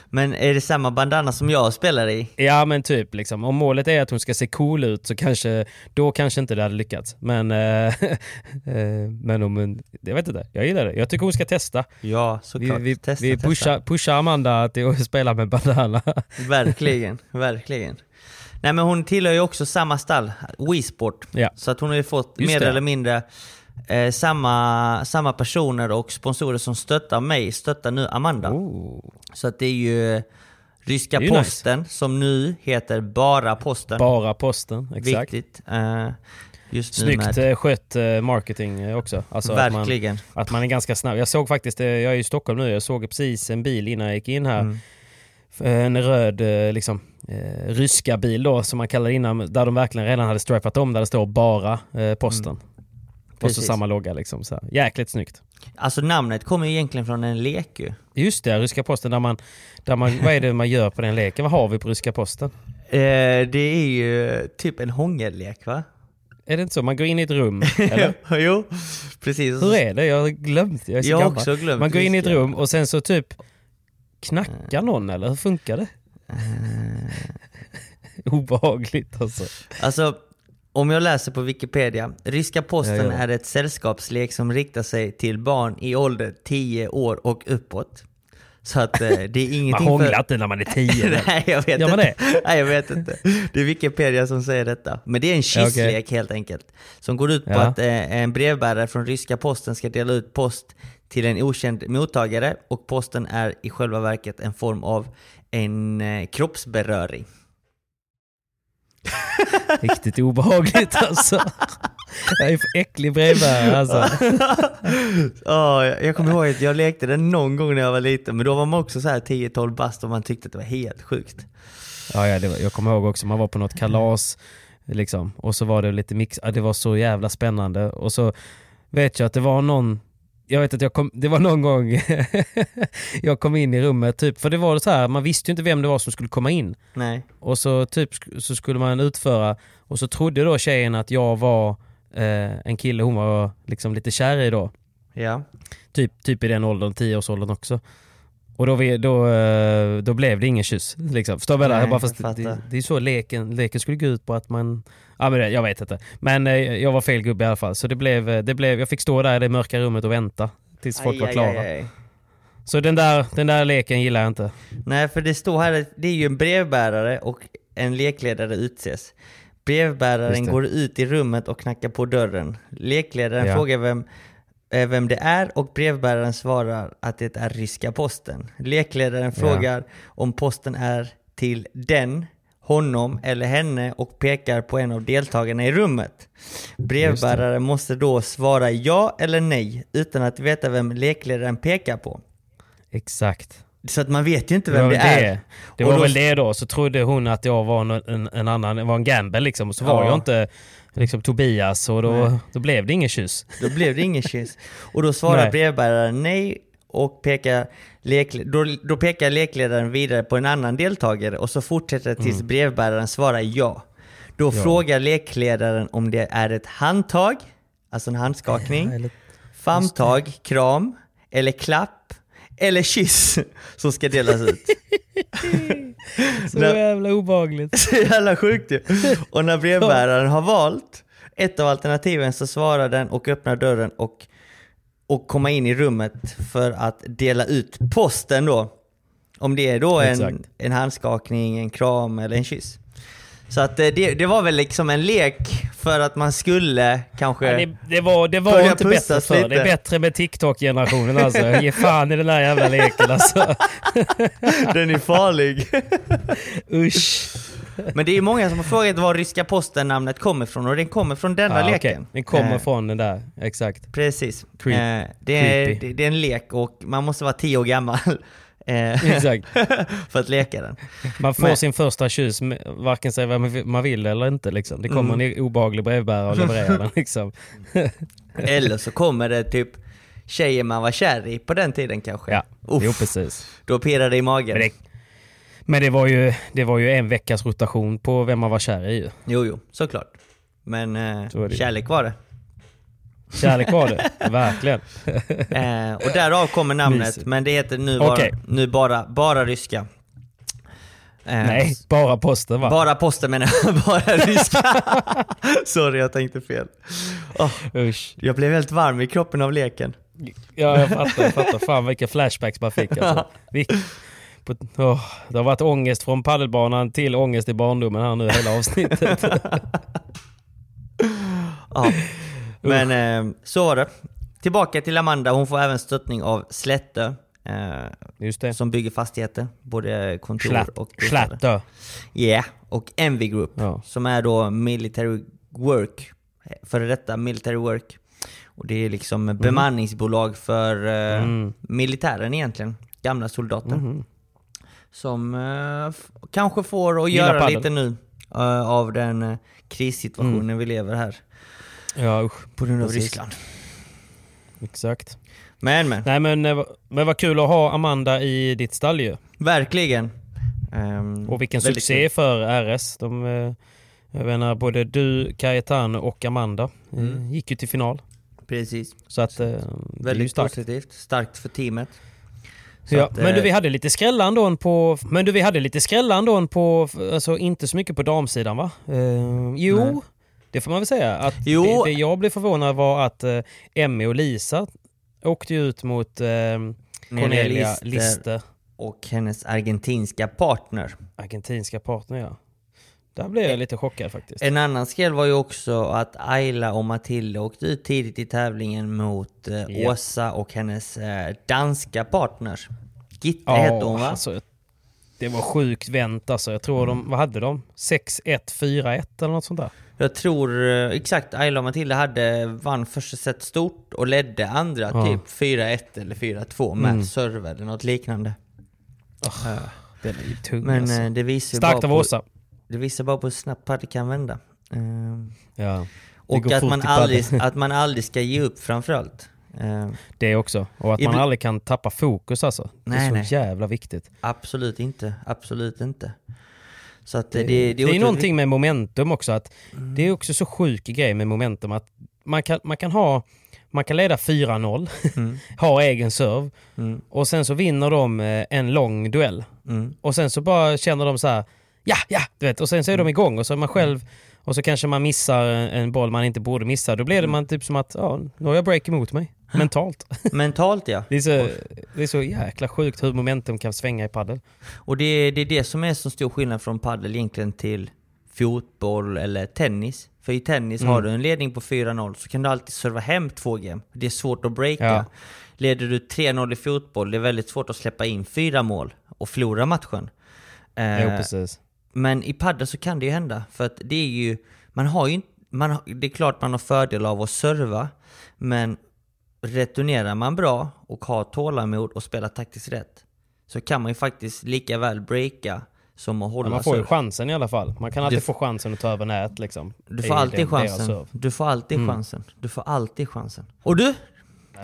Men är det samma bandana som jag spelar i? Ja men typ liksom. Om målet är att hon ska se cool ut så kanske, då kanske inte det hade lyckats. Men, eh, [LAUGHS] eh, men om jag vet inte, jag gillar det. Jag tycker hon ska testa. Ja, Vi, såklart. vi, testa, vi testa. pushar, pushar Amanda till att spela med bandana. [LAUGHS] Verkligen, verkligen. Nej men hon tillhör ju också samma stall, WeSport. Ja. Så att hon har ju fått Just mer det. eller mindre eh, samma, samma personer och sponsorer som stöttar mig, stöttar nu Amanda. Oh. Så att det är ju Ryska är ju nice. Posten som nu heter Bara Posten. Bara posten, exakt. Viktigt. Eh, just Snyggt med, eh, skött eh, marketing eh, också. Alltså att man, verkligen. att man är ganska snabb. Jag såg faktiskt, jag är i Stockholm nu, jag såg precis en bil innan jag gick in här. Mm. En röd liksom, ryska bil då som man kallar innan, där de verkligen redan hade stripat om där det står bara eh, posten. Och så Precis. samma logga liksom. Så här. Jäkligt snyggt. Alltså namnet kommer ju egentligen från en lek ju. Just det, ryska posten där man, där man, vad är det man gör på den leken? Vad har vi på ryska posten? Eh, det är ju typ en hångellek va? Är det inte så? Man går in i ett rum, [LAUGHS] eller? jo, precis. Hur är det? Jag har glömt. Jag är så Jag har gammal. också glömt Man går in i ett rum och sen så typ knackar någon eller hur funkar det? [LAUGHS] Obehagligt alltså. Alltså, om jag läser på Wikipedia. Ryska posten Ja, ja. är ett sällskapslek som riktar sig till barn i ålder 10 år och uppåt. Så att eh, det är Man ingenting hånglar inte när man är tio. [LAUGHS] Nej, jag vet Gör man inte. Nej, jag vet inte. Det är Wikipedia som säger detta. Men det är en kisslek helt enkelt. Som går ut på Ja. att eh, en brevbärare från ryska posten ska dela ut post till en okänd mottagare och posten är i själva verket en form av en eh, kroppsberöring. [LAUGHS] Riktigt obehagligt alltså. Jag är för äcklig brevbärare alltså. [LAUGHS] Ja, jag kommer ihåg att jag lekte den någon gång när jag var liten, men då var man också så här 10-12 bast och man tyckte att det var helt sjukt. Ja, ja, var, jag kommer ihåg också, man var på något kalas liksom, och så var det lite mix, det var så jävla spännande och så vet jag att det var någon jag vet att jag kom, det var någon gång [LAUGHS] jag kom in i rummet typ, för det var så här, man visste ju inte vem det var som skulle komma in. Nej. Och så typ så skulle man utföra, och så trodde då tjejen att jag var eh, en kille hon var liksom lite kär i då. Ja. Typ, typ i den åldern, 10-årsåldern också. Och då, vi, då, eh, då blev det ingen kyss. Liksom. Förstår du vad jag menar? Det är så leken, leken skulle gå ut på att man... Ja, men det, jag vet inte. Men eh, jag var fel gubbe i alla fall. Så det blev, eh, det blev, jag fick stå där i det mörka rummet och vänta tills folk Aj, var klara. aj, aj. Så den där, den där leken gillar jag inte. Nej, för det står här det är ju en brevbärare och en lekledare utses. Brevbäraren går ut i rummet och knackar på dörren. Lekledaren Ja. frågar vem, eh, vem det är och brevbäraren svarar att det är ryska posten. Lekledaren Ja. frågar om posten är till den, honom eller henne och pekar på en av deltagarna i rummet. Brevbäraren måste då svara ja eller nej utan att veta vem lekledaren pekar på. Exakt. Så att man vet ju inte Det vem det, väl är. det. Det var då- väl det då. Så trodde hon att jag var en, en, en annan, det var en gamble liksom. Och så var Ja. jag inte liksom Tobias och då, Nej. då blev det ingen kyss. Då blev det ingen kyss. Och då svarar Nej. brevbäraren nej och pekar då, då pekar lekledaren vidare på en annan deltagare och så fortsätter det tills brevbäraren svarar ja. Då Mm. Ja. frågar lekledaren om det är ett handtag, alltså en handskakning, Eller- famntag, kram, eller klapp, eller kyss [LAUGHS] som ska delas ut. [LAUGHS] Så jävla obehagligt. [LAUGHS] Så jävla sjukt ju. Och när brevbäraren har valt ett av alternativen så svarar den och öppnar dörren och, och komma in i rummet för att dela ut posten då. Om det är då en, Exakt. en handskakning, en kram eller en kyss. Så att eh, det, det var väl liksom en lek för att man skulle kanske... Ja, det, det var, det var inte bättre för. Det lite. är bättre med TikTok-generationen alltså. Ge fan i den där jävla leken alltså. [LAUGHS] Den är farlig. Usch. Men det är många som har frågat var ryska posten-namnet kommer ifrån och den kommer från denna Ja, leken. okej. Den kommer Eh, från den där, exakt. Precis. Creep- Eh, det, är, det, det är en lek och man måste vara tio år gammal Exakt. [LAUGHS] för att leka den. Man får Men- sin första med- varken säga vad man vill- eller inte. Liksom. Det kommer Mm. en obehaglig brevbärare och levererar den. [LAUGHS] Liksom. [LAUGHS] Eller så kommer det typ tjejer man var kär i på den tiden kanske. Ja, Uff, jo precis. Då pirrar det i magen. Men det, men det var, ju, det var ju en veckas rotation på vem man var kär i. Jo, jo, såklart. Men eh, Så kärlek var det. Kärlek var det, verkligen. Eh, och därav kommer namnet, Mysigt. men det heter nu bara, Okej. nu bara, bara ryska. Eh, Nej, bara posten va? Bara posten menar jag, [LAUGHS] bara ryska. [LAUGHS] Sorry, jag tänkte fel. Åh, Usch. jag blev helt varm i kroppen av leken. Ja, jag fattar. Jag fattar. Fan vilka flashbacks man fick alltså. [LAUGHS] Vi, på, åh, det har varit ångest från paddelbanan till ångest i barndomen här nu hela avsnittet. Ja. Men eh, så var det. Tillbaka till Amanda, hon får även stöttning av Slättö. Eh, som bygger fastigheter, både kontor Slatt, och bostäder. slattö. Yeah, och Envy Group Ja. som är då military work, före detta military work. Och det är liksom bemanningsbolag för eh, Mm. militären egentligen, gamla soldater. Mhm. Som eh, kanske får att Gillar göra padel. lite nu eh, av den eh, krissituationen vi lever här Ja usch. på grund av Precis. Ryssland. Exakt. Men men, Nej men, eh, men vad kul att ha Amanda i ditt stall ju. verkligen. Ehm, Och vilken väldigt succé kul. för RS. De, eh, jag menar både du, Cayetano och Amanda eh, Mm. gick ju till final. Precis. Så att eh, det är ju Väldigt starkt. positivt. Starkt för teamet. Så Ja, att, men du vi hade lite skrälla ändå på, men du vi hade lite skrälla ändå på, alltså inte så mycket på damsidan va? Eh, jo, Nej. Det får man väl säga. Att. Det, det jag blev förvånad var att eh, Emmy och Lisa åkte ut mot eh, Cornelia Lister. Lister, och hennes argentinska partner. argentinska partner ja. Där blev jag lite chockad faktiskt. En annan skräll var ju också att Ayla och Matilda åkte ut tidigt i tävlingen mot eh, Ja. Åsa och hennes eh, danska partner. Gitte hette hon va? alltså, det var sjukt vänt alltså. Jag tror de, vad hade de? 6-1, 4-1 eller något sånt där. Jag tror eh, exakt, Ayla och Matilda hade, vann första set stort och ledde andra Ja. typ 4-1 eller 4-2 med Mm. serve eller något liknande. Eh, Den är ju tung Men alltså. eh, det visar Starkt bara av på, Åsa. det visar bara på hur snabbt padel kan vända. Ehm, Ja. och att man, aldrig, [LAUGHS] att man aldrig ska ge upp framförallt. Ehm, Det också. Och att man aldrig kan tappa fokus alltså. Det är Nej, så nej. jävla viktigt. Absolut inte, absolut inte. Så att det, Det, det, det är otroligt någonting med momentum också. att Det är också så sjuk grej med momentum att man kan, man kan ha man kan leda 4-0, Mm. [LAUGHS] ha egen serve Mm. och sen så vinner de eh, en lång duell. Mm. Och sen så bara känner de så här, ja, ja, du vet. Och sen så är de igång och så är man själv och så kanske man missar en boll man inte borde missa. Då blir det man typ som att, ja, nu har jag break emot mig. [LAUGHS] Mentalt. Mentalt ja. Det är, så, det är så jäkla sjukt hur momentum kan svänga i padel. Och det, det är det som är så stor skillnad från padel egentligen till fotboll eller tennis. För i tennis Mm. har du en ledning på 4-0 så kan du alltid serva hem två game. Det är svårt att breaka. Ja. Leder du 3-0 i fotboll, det är väldigt svårt att släppa in fyra mål och förlora matchen. Eh, Jo, precis. Men i padel så kan det ju hända. För att det är ju... Man har ju. Man, det är klart man har fördel av att serva. Men returnerar man bra och har tålamod och spelar taktiskt rätt. Så kan man ju faktiskt lika väl breaka som att hålla Man får ju chansen i alla fall. Man kan alltid Du- få chansen att ta över nät liksom. Du får alltid chansen. Du får alltid Mm. chansen. Du får alltid chansen. Och du!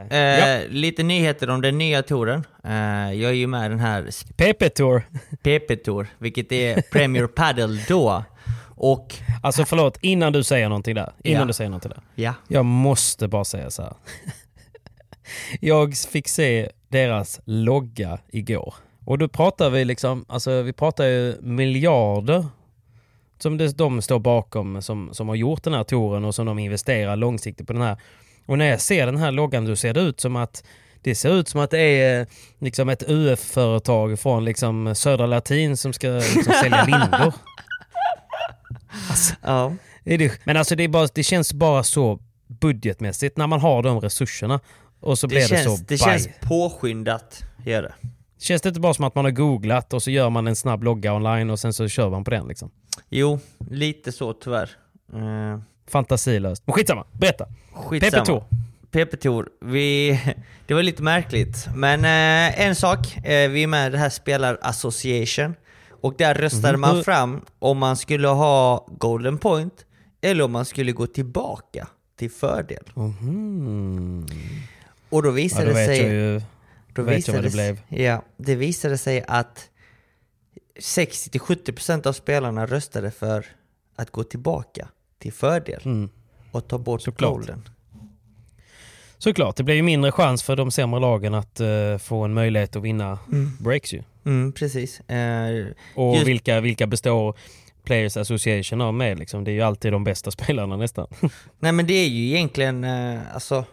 Eh, Ja. Lite nyheter om den nya touren. Eh, jag är ju med i den här PP Tour. PP-tour, vilket är Premier Padel då. Och Alltså förlåt, innan du säger någonting där. Innan Ja. du säger någonting där. ja, Jag måste bara säga så här. [LAUGHS] Jag fick se deras logga igår. Och då pratar vi liksom, alltså vi pratar ju miljarder som det, de står bakom som, som har gjort den här touren och som de investerar långsiktigt på den här. Och när jag ser den här loggan då ser det ut som att det ser ut som att det är eh, liksom ett UF-företag från liksom södra latin som ska liksom sälja lindor. [LAUGHS] Ja. Är det, men alltså det, bara, det känns bara så budgetmässigt när man har de resurserna. Och så Det, blir det känns, så det baj. känns påskyndat, gör det. Känns det inte bara som att man har googlat och så gör man en snabb logga online och sen så kör man på den liksom? Jo, lite så tyvärr. Uh, Fantasilöst. Men skitsamma, berätta. skitsamma. PP2. PP Tour, vi, det var lite märkligt. Men eh, en sak, eh, vi är med i det här spelar Association. Och där röstade Mhm. man fram om man skulle ha Golden Point eller om man skulle gå tillbaka till fördel. Mhm. Och då Ja, visade det vet sig... ju Då vet jag visade vad det sig- blev. Ja, det visade sig att 60-70% av spelarna röstade för att gå tillbaka till fördel Mm. och ta bort Såklart. golden. Såklart, det blir ju mindre chans för de sämre lagen att eh, få en möjlighet att vinna breaks ju. Mm, precis. Eh, Och Just- vilka, vilka består Players Association av med liksom? Det är ju alltid de bästa [LAUGHS] spelarna nästan. nej men det är ju egentligen, eh, alltså,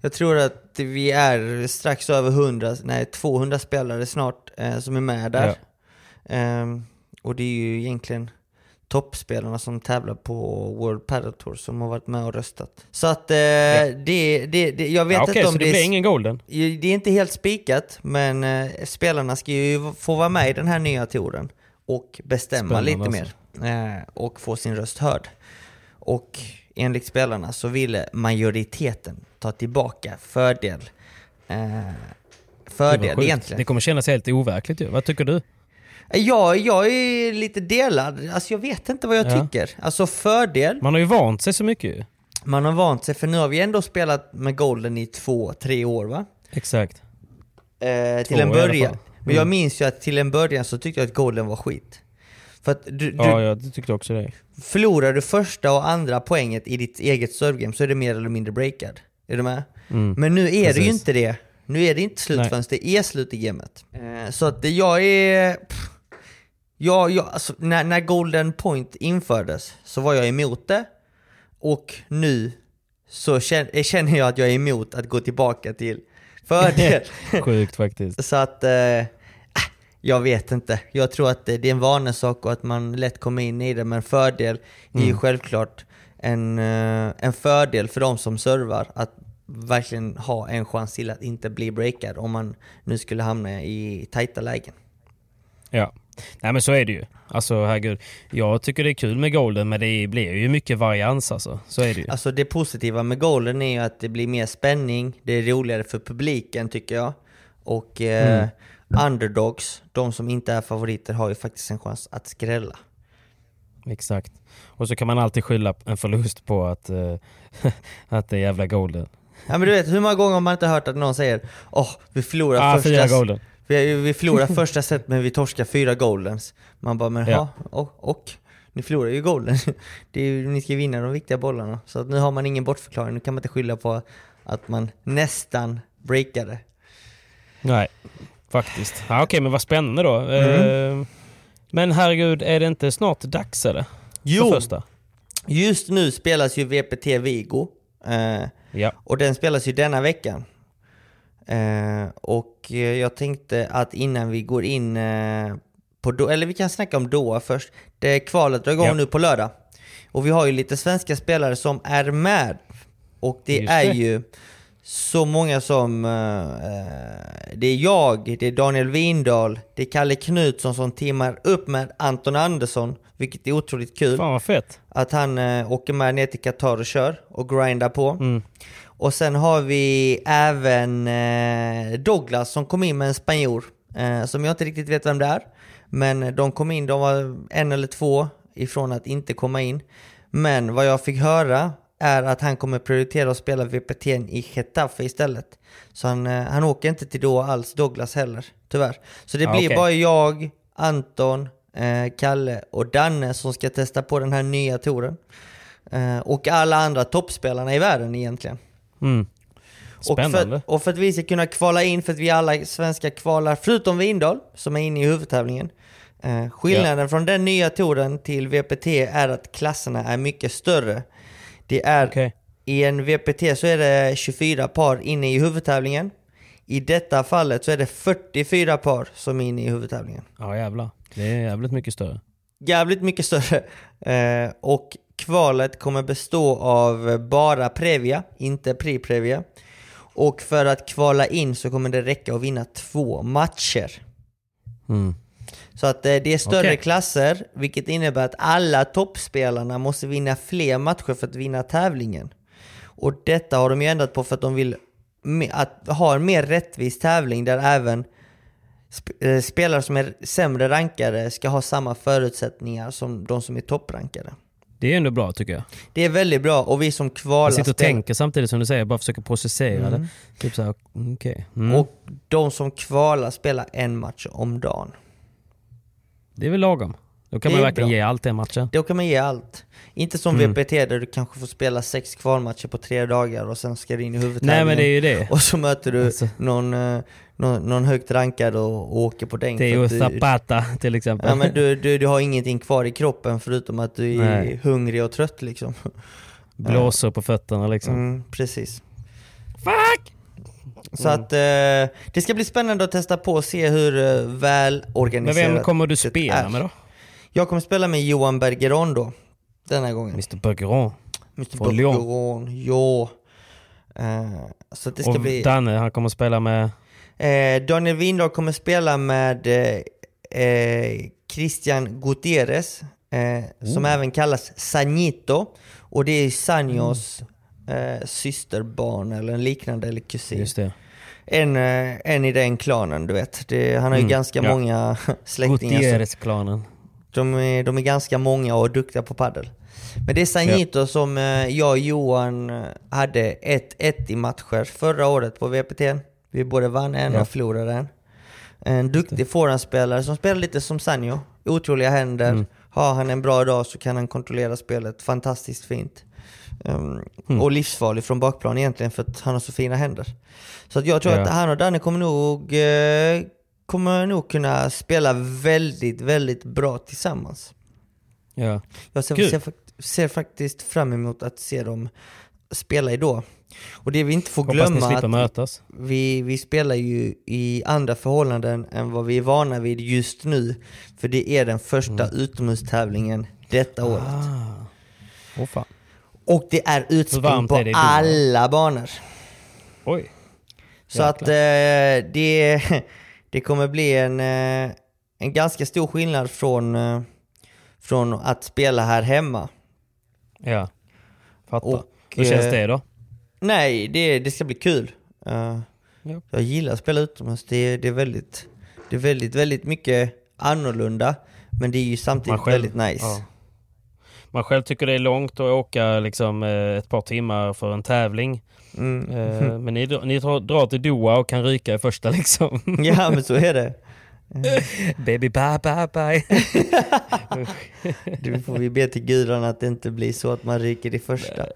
jag tror att vi är strax över 100, nej 200 spelare snart eh, som är med där. Ehm, och det är ju egentligen toppspelarna som tävlar på World Padel Tour som har varit med och röstat. Så att eh, det, det, det, jag vet ja, Okej, inte om så det det, blir är, ingen golden? det är inte helt spikat, men eh, spelarna ska ju få vara med i den här nya touren och bestämma Spännande lite alltså. mer eh, och få sin röst hörd. Och enligt spelarna så ville majoriteten ta tillbaka fördel. Eh, Det fördel sjukt. egentligen. Det kommer kännas helt overkligt ju. Vad tycker du? Ja, jag är lite delad. Alltså jag vet inte vad jag Ja. tycker. Alltså fördel, Man har ju vant sig så mycket ju. man har vant sig för nu har vi ändå spelat med Golden i två, tre år va? Exakt. Eh, till Två en i alla början. fall. Men jag Mm. minns ju att till en början så tyckte jag att Golden var skit. För att du, du Ja, jag tyckte också det. förlorar du första och andra poänget i ditt eget servegame så är det mer eller mindre breakad. Är du med? Mm. Men nu är det ju Precis. inte det. Nu är det inte slut Nej. förrän det är slut i gamet. Eh, så att det- jag är... Pff, jag, jag, alltså, när, när Golden Point infördes så var jag emot det. Och nu så känner, känner jag att jag är emot att gå tillbaka till fördel. [LAUGHS] Sjukt faktiskt. [LAUGHS] så att... Eh, jag vet inte. Jag tror att det är en vanesak och att man lätt kommer in i det. Men fördel är ju självklart en, eh, en fördel för de som servar. Att verkligen ha en chans till att inte bli breakad om man nu skulle hamna i tajta lägen. Ja. Nej men så är det ju. Alltså herregud. Jag tycker det är kul med golden men det blir ju mycket varians alltså. Så är det ju. Alltså det positiva med Golden är ju att det blir mer spänning, det är roligare för publiken tycker jag. Och eh, underdogs, de som inte är favoriter, har ju faktiskt en chans att skrälla. Exakt. Och så kan man alltid skylla en förlust på att, eh, [LAUGHS] att det är jävla golden. Ja men du vet, hur många gånger har man inte hört att någon säger Åh, vi förlorar Ah, fyra första... golden. Vi, vi förlorar [LAUGHS] första set men vi torskar fyra goldens. Man bara, men Ja. och, och? Ni förlorar ju golden. [LAUGHS] Det är, ni ska vinna de viktiga bollarna. Så att nu har man ingen bortförklaring, nu kan man inte skylla på att man nästan breakade. Nej, faktiskt. Ja, Okej, men vad spännande då. Mm. Eh, men herregud, är det inte snart dags eller? Jo. För första? Just nu spelas ju VPT Vigo. Eh, Ja. och den spelas ju denna veckan. Eh, och eh, jag tänkte att innan vi går in eh, på Do- eller vi kan snacka om Doha först. Det kvalet drar igång Ja. nu på lördag. Och vi har ju lite svenska spelare som är med. Och det Just är det. ju så många som... eh, det är jag, det är Daniel Windahl, det är Kalle Knutsson som teamar upp med Anton Andersson, vilket är otroligt kul. Fan vad fett. Att han eh, åker med ner till Qatar och kör och grindar på. Mm. Och sen har vi även eh, Douglas som kom in med en spanjor. Eh, som jag inte riktigt vet vem det är. Men de kom in, de var en eller två ifrån att inte komma in. Men vad jag fick höra är att han kommer prioritera att spela VPT i Getafe istället. Så han, eh, han åker inte till Doha alls, Douglas heller, tyvärr. Så det Ah, blir okej. bara jag, Anton, eh, Kalle och Danne som ska testa på den här nya touren. Eh, och alla andra toppspelarna i världen egentligen. Mm. Och Spännande. för, och för att vi ska kunna kvala in, för att vi alla svenskar kvalar, förutom Windahl som är inne i huvudtävlingen. Eh, skillnaden från den nya touren till VPT är att klasserna är mycket större. Det är, Okej. I en VPT så är det 24 par inne i huvudtävlingen. I detta fallet så är det 44 par som är inne i huvudtävlingen. Ja jävlar. Det är jävligt mycket större. Jävligt mycket större. [LAUGHS] Eh, och kvalet kommer bestå av bara Previa, inte Pri-Previa. Och för att kvala in så kommer det räcka att vinna två matcher. Mm. Så att eh, det är större Okej. klasser, vilket innebär att alla toppspelarna måste vinna fler matcher för att vinna tävlingen. Och detta har de ju ändrat på för att de vill att ha en mer rättvis tävling där även spelare som är sämre rankade ska ha samma förutsättningar som de som är topprankade. Det är ändå bra tycker jag. Det är väldigt bra och vi som kvalar Jag sitter och spelar- tänker samtidigt som du säger, bara försöker processera det. Typ såhär, okej. Mm. och de som kvalar spelar en match om dagen. Det är väl lagom. Då kan Det man verkligen bra. ge allt den matchen. Då kan man ge allt. Inte som Mm. VPT där du kanske får spela sex kvalmatcher på tre dagar och sen ska du in i huvudtävlingen. Nej men det är ju det. Och så möter du Alltså. någon, eh, någon, någon högt rankad och, och åker på däng. Det är för ju att du, Zapata till exempel. ja, men du, du, du har ingenting kvar i kroppen förutom att du är Nej. hungrig och trött liksom. [LAUGHS] Blåsor på fötterna liksom. Mm, precis. Fuck! Så Mm. att eh, det ska bli spännande att testa på och se hur eh, Men välorganiserat vem kommer du spela är. med då? Jag kommer spela med Johan Bergeron då. Den här gången. Mr Bergeron. Mr. Bergeron, ja. Eh, så att det ska Och bli... Danne, han kommer spela med... Eh, Daniel Windahl kommer spela med eh, eh, Christian Gutierrez, eh, som Oh. även kallas Sanito. Och det är Sanjos Mm. systerbarn eller en liknande eller kusin. En, eh, en i den klanen, du vet. Det, han har ju Mm, ganska ja. många [LAUGHS] släktingar. Gutierrez-klanen. De är, de är ganska många och duktiga på paddel. Men det är Sanito som eh, jag och Johan hade 1-1 i matcher förra året på VPT. Vi både vann en Ja. och förlorade en. En duktig forehandspelare som spelar lite som Sanjo. Otroliga händer. Mm. Har han en bra dag så kan han kontrollera spelet fantastiskt fint. Um, Mm. Och livsfarlig från bakplan egentligen för att han har så fina händer. Så att jag tror Ja. att han och Danne kommer nog, eh, kommer nog kunna spela väldigt, väldigt bra tillsammans. Ja. Jag ser, ser, ser faktiskt fram emot att se dem spela idag. Och det vi inte får Hoppas glömma att mötas. vi, vi spelar ju i andra förhållanden än vad vi är vana vid just nu. För det är den första utomhustävlingen detta året. Mm. Ah. Åh fan. Och det är utspring på är alla banor. Oj. Så att eh, det, [LAUGHS] det kommer bli en, eh, en ganska stor skillnad från, eh, från att spela här hemma. Ja. Fattar. Och, Hur känns eh, det då? Nej, det, det ska bli kul. Eh, Ja. Jag gillar att spela utomhus. Det, det, är väldigt, det är väldigt, väldigt mycket annorlunda. Men det är ju samtidigt väldigt nice. ja. Man själv tycker det är långt att åka liksom, eh, ett par timmar för en tävling. Mm. Eh, [LAUGHS] Men ni, drar- ni drar, till Doha och kan ryka i första liksom. [LAUGHS] Ja, men så är det. [LAUGHS] Baby bye bye bye. Det får vi be till gudarna att det inte blir så att man ryker i första.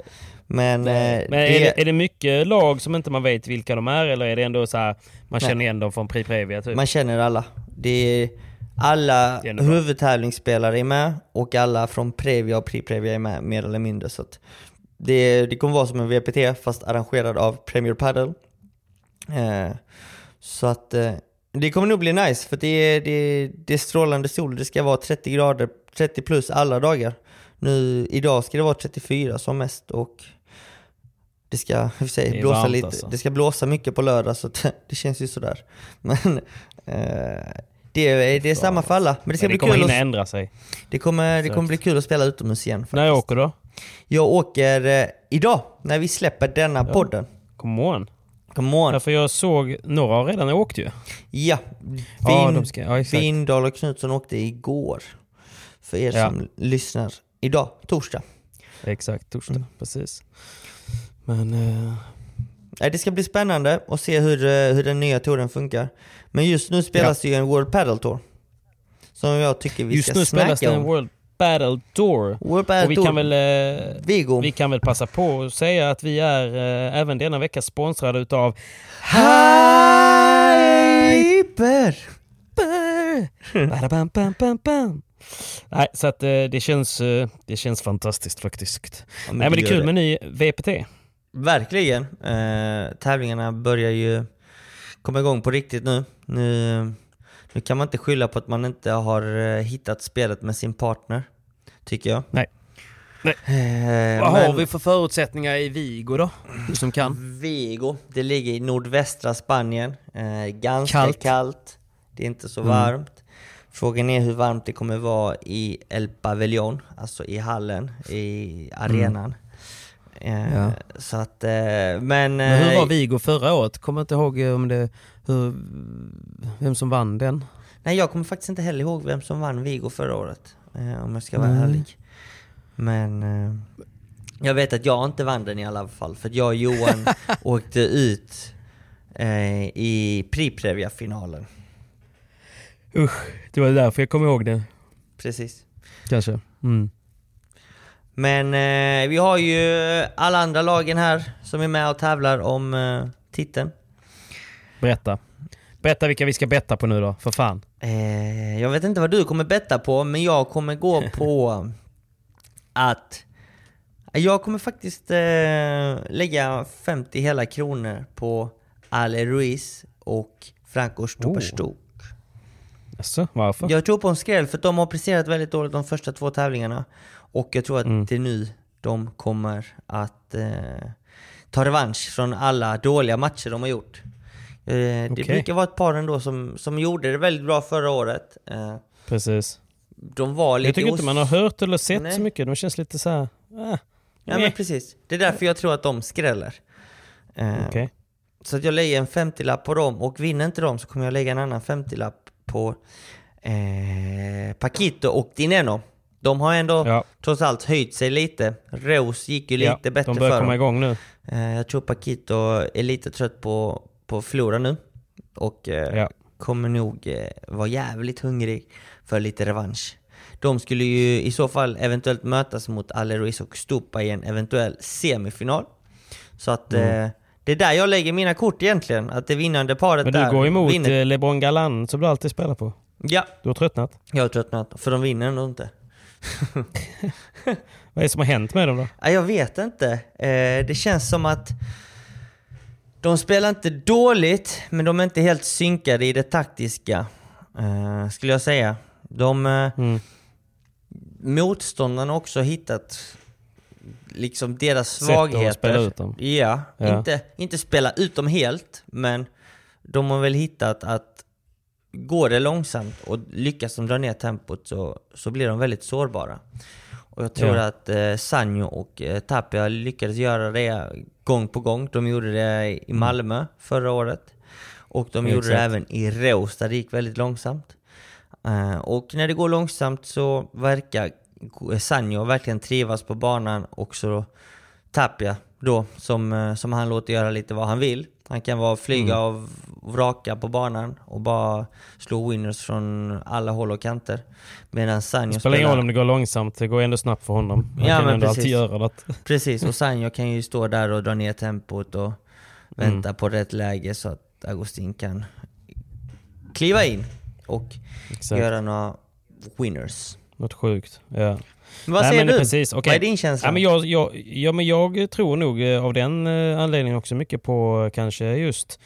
Men, eh, Men är, det, är det mycket lag som inte man vet vilka de är eller är det ändå så här man Nej. känner igen dem från Pri Previa typ? man känner alla. Det är alla Det är huvudtävlingsspelare är med och alla från Previa och Pri-Previa är med mer eller mindre. Så det, det kommer vara som en VPT fast arrangerad av Premier Padel. Eh, så att eh, det kommer nog bli nice för det är, det, det är strålande sol. Det ska vara 30 grader, 30 plus alla dagar. Nu, idag ska det vara 34 som mest och det ska, hur Det säger, är blåsa lite. alltså. Det ska blåsa mycket på lördag så [LAUGHS] det känns ju sådär. Men eh, det, är, det är samma för alla. Men det ska Men det bli kommer kul hinna att, ändra sig. det kommer, det kommer bli kul att spela utomhus igen. När faktiskt. åker då? Jag åker eh, idag, när vi släpper denna podden. Come on. Come on. Ja, för jag såg, några har redan åkt ju. Ja, Ja, Vin, ja. Vindahl och Knutsson åkte igår. För er Ja. som lyssnar. Idag, torsdag. Exakt, torsdag. Mm. Precis. Men... Eh, Det ska bli spännande att se hur, eh, hur den nya touren funkar. Men just nu spelas det ju en World Padel Tour. Som jag tycker vi just ska nu spelas det snacka en om. World Battle Tour. World Padel Och vi Tour. kan väl... Eh, Vigo. vi kan väl passa på att säga att vi är eh, även denna vecka sponsrade utav Hyper! Nej, så att eh, det känns, eh, det känns fantastiskt faktiskt. Ja, Nej men det är kul med ny VPT. Verkligen. Eh, tävlingarna börjar ju komma igång på riktigt nu. Nu, Nu kan man inte skylla på att man inte har eh, hittat spelet med sin partner, tycker jag. Nej. Nej. Eh, Vad men har vi för förutsättningar i Vigo då? Du som kan. Vigo, det ligger i nordvästra Spanien. Eh, ganska kallt. Kallt. Det är inte så Mm. varmt. Frågan är hur varmt det kommer vara i El Pavellón, alltså i hallen, i arenan. Eh, Ja. Så att, eh, men... Men hur eh, var Vigo förra året? Kommer inte ihåg om det, hur, vem som vann den. Nej, jag kommer faktiskt inte heller ihåg vem som vann Vigo förra året. Eh, om jag ska vara Nej. ärlig. Men eh, jag vet att jag inte vann den i alla fall. För jag och Johan [LAUGHS] åkte ut eh, i Priprevia-finalen. Usch, det var därför jag kommer ihåg det. Precis. Kanske. Mm. Men eh, vi har ju alla andra lagen här som är med och tävlar om eh, titeln. Berätta. Berätta vilka vi ska betta på nu då, för fan. Eh, jag vet inte vad du kommer betta på, men jag kommer gå [LAUGHS] på att jag kommer faktiskt eh, lägga 50 hela kronor på Ale Ruiz och Franco Stuperstuk. Jaså, varför? Jag tror på en skräll för de har presterat väldigt dåligt de första två tävlingarna. Och jag tror att Mm. det är nu de kommer att eh, ta revansch från alla dåliga matcher de har gjort. Eh, Det Okej. brukar vara ett par ändå som, som gjorde det väldigt bra förra året. Eh, Precis. de var lite Jag tycker inte man har hört eller sett Nej. så mycket. De känns lite så här. Ah, Ja men precis. Det är därför jag tror att de skräller. Eh, Okej. Så att jag lägger en 50-lapp på dem och vinner inte de så kommer jag lägga en annan 50-lapp på eh, Paquito och Dineno. De har ändå Ja. trots allt höjt sig lite. Rose gick ju Ja, lite bättre de börjar för komma dem. igång nu. Eh, jag tror Paquito är lite trött på, på att förlora nu. Och eh, Ja. kommer nog eh, vara jävligt hungrig för lite revansch. De skulle ju i så fall eventuellt mötas mot Ale Ruiz och Stupa i en eventuell semifinal. Så att Mm. Det är där jag lägger mina kort egentligen. Att det vinnande paret Men där du går emot vinner. eh, LeBron Galan som du alltid spelar på. Ja, Du har tröttnat. jag har tröttnat. För de vinner ändå inte. [LAUGHS] Vad är det som har hänt med dem då? Ja, jag vet inte. Eh, det känns som att de spelar inte dåligt, men de är inte helt synkade i det taktiska. Eh, skulle jag säga. De... Mm. Motståndarna har också hittat liksom deras Sätt att svagheter. spela ut dem. Ja, Ja. Inte, inte spela ut dem helt, men de har väl hittat att går det långsamt och lyckas de dra ner tempot så, så blir de väldigt sårbara. Och jag tror Ja. att eh, Sanjo och eh, Tapia lyckades göra det gång på gång. De gjorde det i Malmö förra året. Och de gjorde det Exakt. även i Reus där det gick väldigt långsamt. Eh, och när det går långsamt så verkar Sanjo verkligen trivas på banan och så Tapia då, som, eh, som han låter göra lite vad han vill. Han kan vara flyga av vraka på banan och bara slå winners från alla håll och kanter. Medan Sanjo Det spelar ingen roll om det går långsamt, det går ändå snabbt för honom. Han Ja, kan men ändå precis. alltid göra något. [LAUGHS] Precis, och Sanjo kan ju stå där och dra ner tempot och vänta Mm. på rätt läge så att Agustin kan kliva in och Exakt. göra några winners. Något sjukt. Ja. Men vad Nej, säger du? Precis. okej. Vad är din känsla? Ja, men jag, jag, ja, men jag tror nog eh, av den eh, anledningen också mycket på eh, kanske just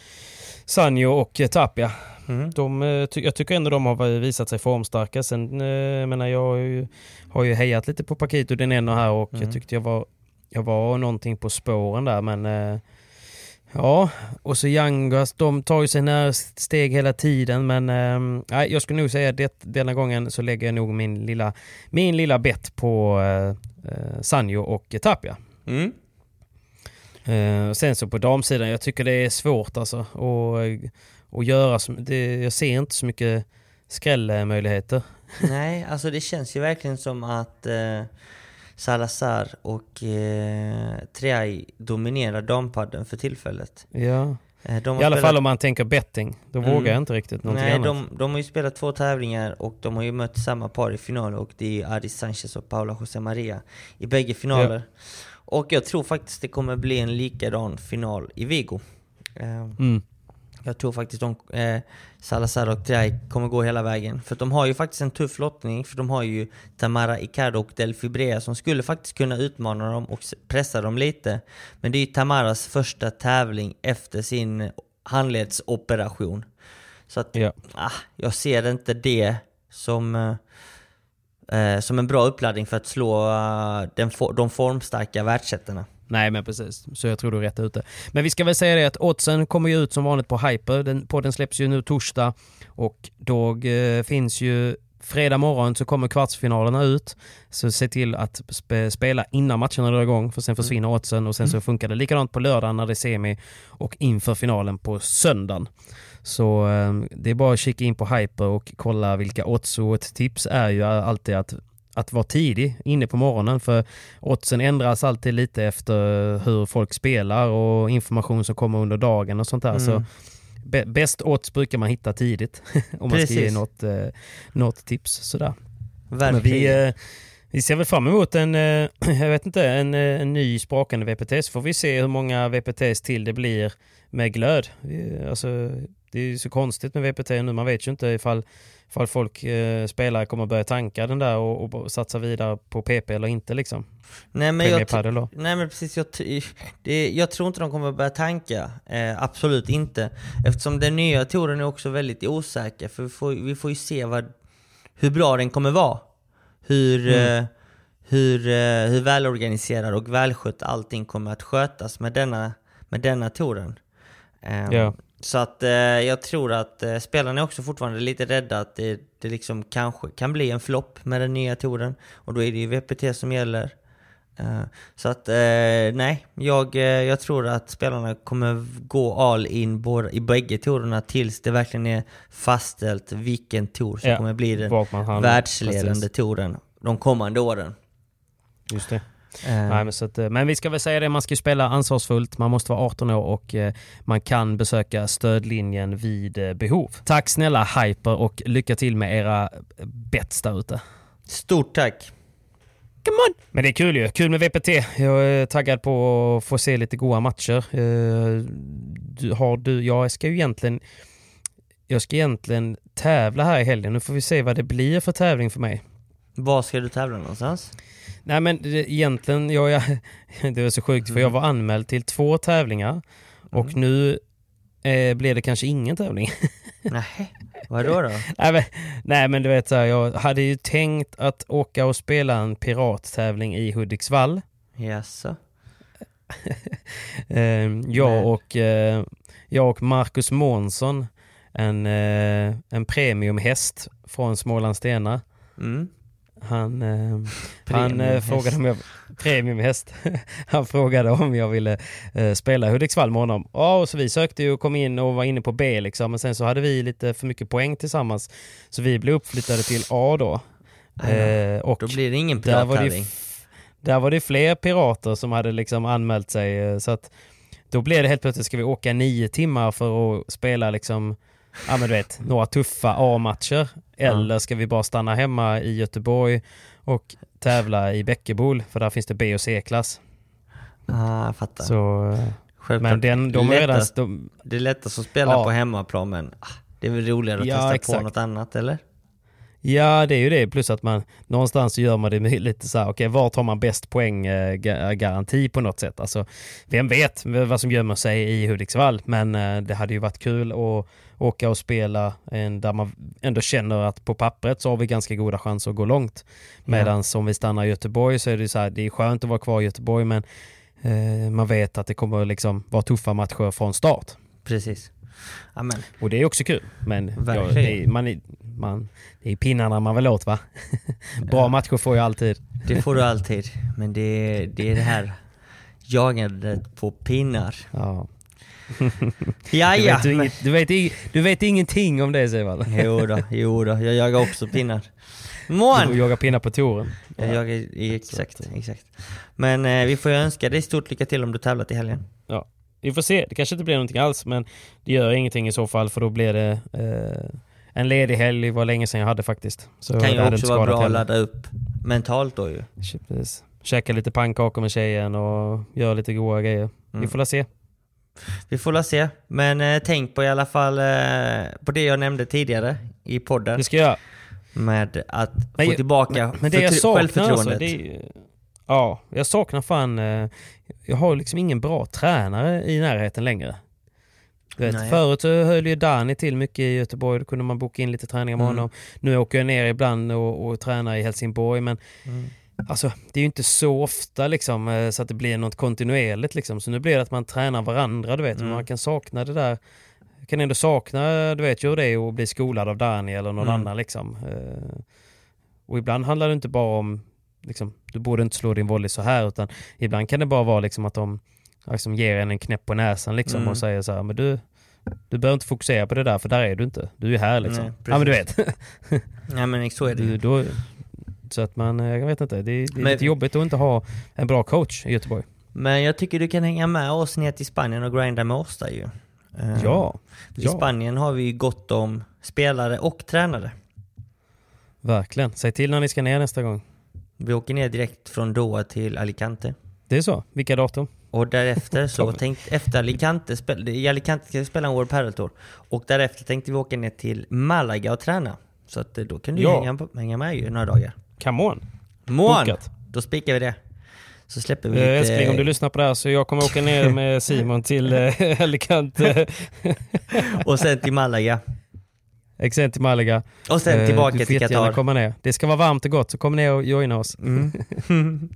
Sanjo och Tapia. Mm. De, jag tycker ändå de har visat sig formstarka. Sen, jag menar, jag har ju, har ju hejat lite på Paquito den ena här och Mm. jag tyckte jag var, jag var någonting på spåren där men Ja, och så Yangas, de tar ju sig nära steg hela tiden men eh, nej, jag skulle nog säga att det, denna gången så lägger jag nog min lilla, min lilla bett på eh, eh, Sanjo och Tapia. Mm. Eh, sen så på damsidan, jag tycker det är svårt alltså att, att göra, så- det, jag ser inte så mycket skrällmöjligheter. Nej, alltså det känns ju verkligen som att eh, Salazar och eh, Triay dominerar dampadden för tillfället. Ja. Eh, I alla spelat- fall om man tänker betting, då Mm. vågar jag inte riktigt någonting Nej, annat. de, de har ju spelat två tävlingar och de har ju mött samma par i final och det är Aris Sanchez och Paula José Maria i bägge finaler. Och jag tror faktiskt det kommer bli en likadan final i Vigo. Eh, Mm. Jag tror faktiskt de, eh, Salazar och Triay kommer gå hela vägen. För de har ju faktiskt en tuff lottning, för de har ju Tamara Icardo och Delphi Brea som skulle faktiskt kunna utmana dem och pressa dem lite. Men det är ju Tamaras första tävling efter sin handledsoperation. Så att, Ja. ah, jag ser inte det som, eh, eh, som en bra uppladdning för att slå eh, den, de formstarka världsettorna. Nej men precis, så jag tror du är rätt ute. Men vi ska väl säga det att oddsen kommer ju ut som vanligt på Hyper. Den, podden släpps ju nu torsdag och då eh, finns ju fredag morgon så kommer kvartsfinalerna ut. Så se till att spe, spela innan matcherna drar igång för sen försvinner oddsen och sen så funkar det likadant på lördagen när det är semi och inför finalen på söndagen. Så eh, det är bara att kika in på Hyper och kolla vilka odds och ett tips är ju alltid att att vara tidig inne på morgonen för oddsen ändras alltid lite efter hur folk spelar och information som kommer under dagen och sånt där. Mm. Så bä- bäst odds brukar man hitta tidigt [LAUGHS] om man ska ge Precis. något, eh, något tips. Sådär. Verkligen. vi, eh, vi ser väl fram emot en, eh, [CLEARS THROAT] jag vet inte, en, eh, en ny sprakande VPT så får vi se hur många VPTs till det blir med glöd. Alltså, det är ju så konstigt med VPT nu, man vet ju inte ifall, ifall folk, eh, spelare kommer börja tanka den där och, och satsa vidare på PP eller inte liksom. Nej men, jag, nej men precis, jag, det, jag tror inte de kommer börja tanka. Eh, absolut inte. Eftersom den nya touren är också väldigt osäker. För vi får, vi får ju se vad, hur bra den kommer vara. Hur, Mm. eh, hur, eh, hur välorganiserad och välskött allting kommer att skötas med denna, med denna touren. Eh, Ja. Så att eh, jag tror att eh, spelarna är också fortfarande lite rädda att det, det liksom kanske kan bli en flopp med den nya touren. Och då är det ju VPT som gäller. Eh, så att eh, nej, jag, eh, jag tror att spelarna kommer gå all in både, i bägge tourerna tills det verkligen är fastställt vilken tour som Ja, kommer bli den världsledande touren de kommande åren. Just det. Eh, Nej, men, så att, eh, men vi ska väl säga det, man ska ju spela ansvarsfullt, man måste vara 18 år och eh, man kan besöka stödlinjen vid eh, behov. Tack snälla Hyper och lycka till med era bets där ute. Stort tack! Come on! Men det är kul ju. Kul med VPT. Jag är taggad på att få se lite goa matcher. Du, har du, jag ska ju egentligen jag ska egentligen tävla här i helgen. Nu får vi se vad det blir för tävling för mig. Var ska du tävla någonstans? Nej men det- egentligen, jag, jag, [LAUGHS] det är så sjukt för jag var anmäld till två tävlingar och nu eh, blev det kanske ingen tävling. [LAUGHS] Nej, vadå då? nej, men, nej men du vet, så här, jag hade ju tänkt att åka och spela en pirattävling i Hudiksvall. Jaså? [LAUGHS] Eh, jag, och, eh, jag och Marcus Månsson, en, eh, en premiumhäst från Smålandstena. Mm. Han, eh, han eh, frågade om jag... Premiumhäst. [LAUGHS] han frågade om jag ville eh, spela Hudiksvall med honom. Ja, och så vi sökte ju och kom in och var inne på B liksom. Men sen så hade vi lite för mycket poäng tillsammans. Så vi blev uppflyttade till A då. Eh, och Då blir det ingen där pirattävling. f- där var det fler pirater som hade liksom anmält sig. eh, Så att då blev det helt plötsligt, ska vi åka nio timmar för att spela liksom, ja men du vet, några tuffa A-matcher? Eller ska vi bara stanna hemma i Göteborg och tävla i Bäckebol? För där finns det B och C-klass. Ah, jag fattar. Så, Självklart. men den, de är redan... De, det är lättast att spela Ja. på hemmaplan men ah, det är väl roligare att Ja, testa exakt. på något annat eller? Ja, det är ju det. Plus att man någonstans gör man det med lite så här, okej, var tar man bäst poäng eh, garanti på något sätt? Alltså, vem vet vad som gömmer sig i Hudiksvall? Men eh, det hade ju varit kul att åka och spela en, där man ändå känner att på pappret så har vi ganska goda chanser att gå långt. Medan om vi stannar i Göteborg så är det så här, det är skönt att vara kvar i Göteborg men eh, man vet att det kommer liksom vara tuffa matcher från start. Precis. Amen. Och det är också kul. Men ja, det, är, man, man, det är pinnarna man vill åt va? [LAUGHS] Bra matcher får jag alltid. Det får du [LAUGHS] alltid. Men det är det, är det här jagandet på pinnar. Ja. Ja, Du, ja. vet, du, men- du, vet, du vet ingenting om det Sevall. Jo då, jo då. Jag jagar också pinnar. Du Mån! jagar pinnar på touren. Jag jagar, i- exakt, exakt. Men eh, vi får önska dig stort lycka till om du tävlar till helgen. Ja. Vi får se, det kanske inte blir någonting alls men det gör ingenting i så fall för då blir det eh, en ledig helg, det var länge sedan jag hade faktiskt. Så kan ju också vara bra att ladda upp mentalt då ju. Precis. Käka lite pannkakor med tjejen och göra lite goda grejer. Vi Mm. får la se. Vi får la se. Men eh, tänk på i alla fall eh, på det jag nämnde tidigare i podden. Det ska jag. Med att Men få tillbaka Men det jag saknar alltså, det Ja, jag saknar fan... eh, Jag har liksom ingen bra tränare i närheten längre. Du vet, Nej. förut så höll ju Dani till mycket i Göteborg, då kunde man boka in lite träningar med Mm. honom. Nu åker jag ner ibland och, och tränar i Helsingborg men Mm. Alltså, det är ju inte så ofta liksom, eh, så att det blir något kontinuerligt. Liksom. Så nu blir det att man tränar varandra, du vet. Mm. Man kan sakna det där. Kan ändå sakna, du vet ju det är att bli skolad av Dani eller någon Mm. annan. Liksom. Eh, Och ibland handlar det inte bara om, liksom, du borde inte slå din volley så här, utan ibland kan det bara vara liksom, att de liksom, ger en en knäpp på näsan liksom, Mm. och säger så här, men du, du behöver inte fokusera på det där, för där är du inte. Du är här liksom. Nej, ja men du vet. [LAUGHS] Ja men så är det ju. då, så att man, eh, jag vet inte, det, är- det är Men- lite jobbigt att inte ha en bra coach i Göteborg. Men jag tycker du kan hänga med oss ner till Spanien och grinda med oss där ju. Eh, Ja, I ja. Spanien har vi ju gott om spelare och tränare. verkligen. Säg till när ni ska ner nästa gång. Vi åker ner direkt från Doha till Alicante. Det är så? Vilka datum? Och därefter så [LAUGHS] tänkte, efter Alicante, spel, i Alicante ska vi spela en World Padel Tour. Och därefter tänkte vi åka ner till Malaga och träna. Så att eh, då kan du Ja. hänga, hänga med ju några dagar. Come on! Mån! Då spikar vi det. Så släpper vi Eh, lite... älskling, om du lyssnar på det här så jag kommer åka ner med Simon till eh, [LAUGHS] Alicante, [LAUGHS] Och sen till Malaga. Exent till Malaga. Och sen Eh, tillbaka du får till Qatar. komma ner. Det ska vara varmt och gott, så kom ner och joina oss. Mm. [LAUGHS]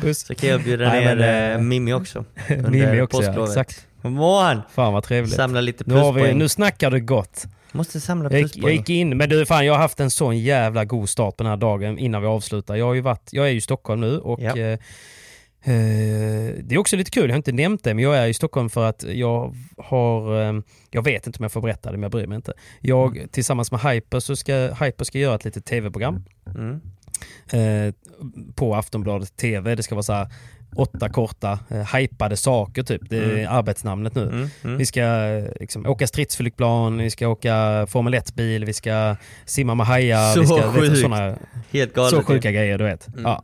Puss! Så kan jag bjuda Nej, ner men, eh, eh, Mimmi också. [LAUGHS] Mimmi också, ja. Exakt. Mån! Fan vad trevligt. Samla lite Nu, har vi, pluspoäng. nu snackar du gott. Måste samla Jag gick, jag pluspoäng. gick in, men du fan jag har haft en sån jävla god start på den här dagen innan vi avslutar. Jag har ju varit, jag är ju i Stockholm nu och Ja. eh, eh, det är också lite kul, jag har inte nämnt det, men jag är i Stockholm för att jag har, eh, jag vet inte om jag får berätta det, men jag bryr mig inte. Jag Mm. tillsammans med Hyper så ska, Hyper ska göra ett litet tv-program Mm. eh, på Aftonbladet TV. Det ska vara så här åtta korta, eh, hypade saker typ. Det är Mm. arbetsnamnet nu. Mm. Mm. Vi ska eh, liksom, åka stridsflygplan, vi ska åka Formel 1-bil, vi ska simma med hajar. Så vi ska, vet sjukt. såna, Helt galet. så ju. sjuka grejer du vet. Mm. Ja.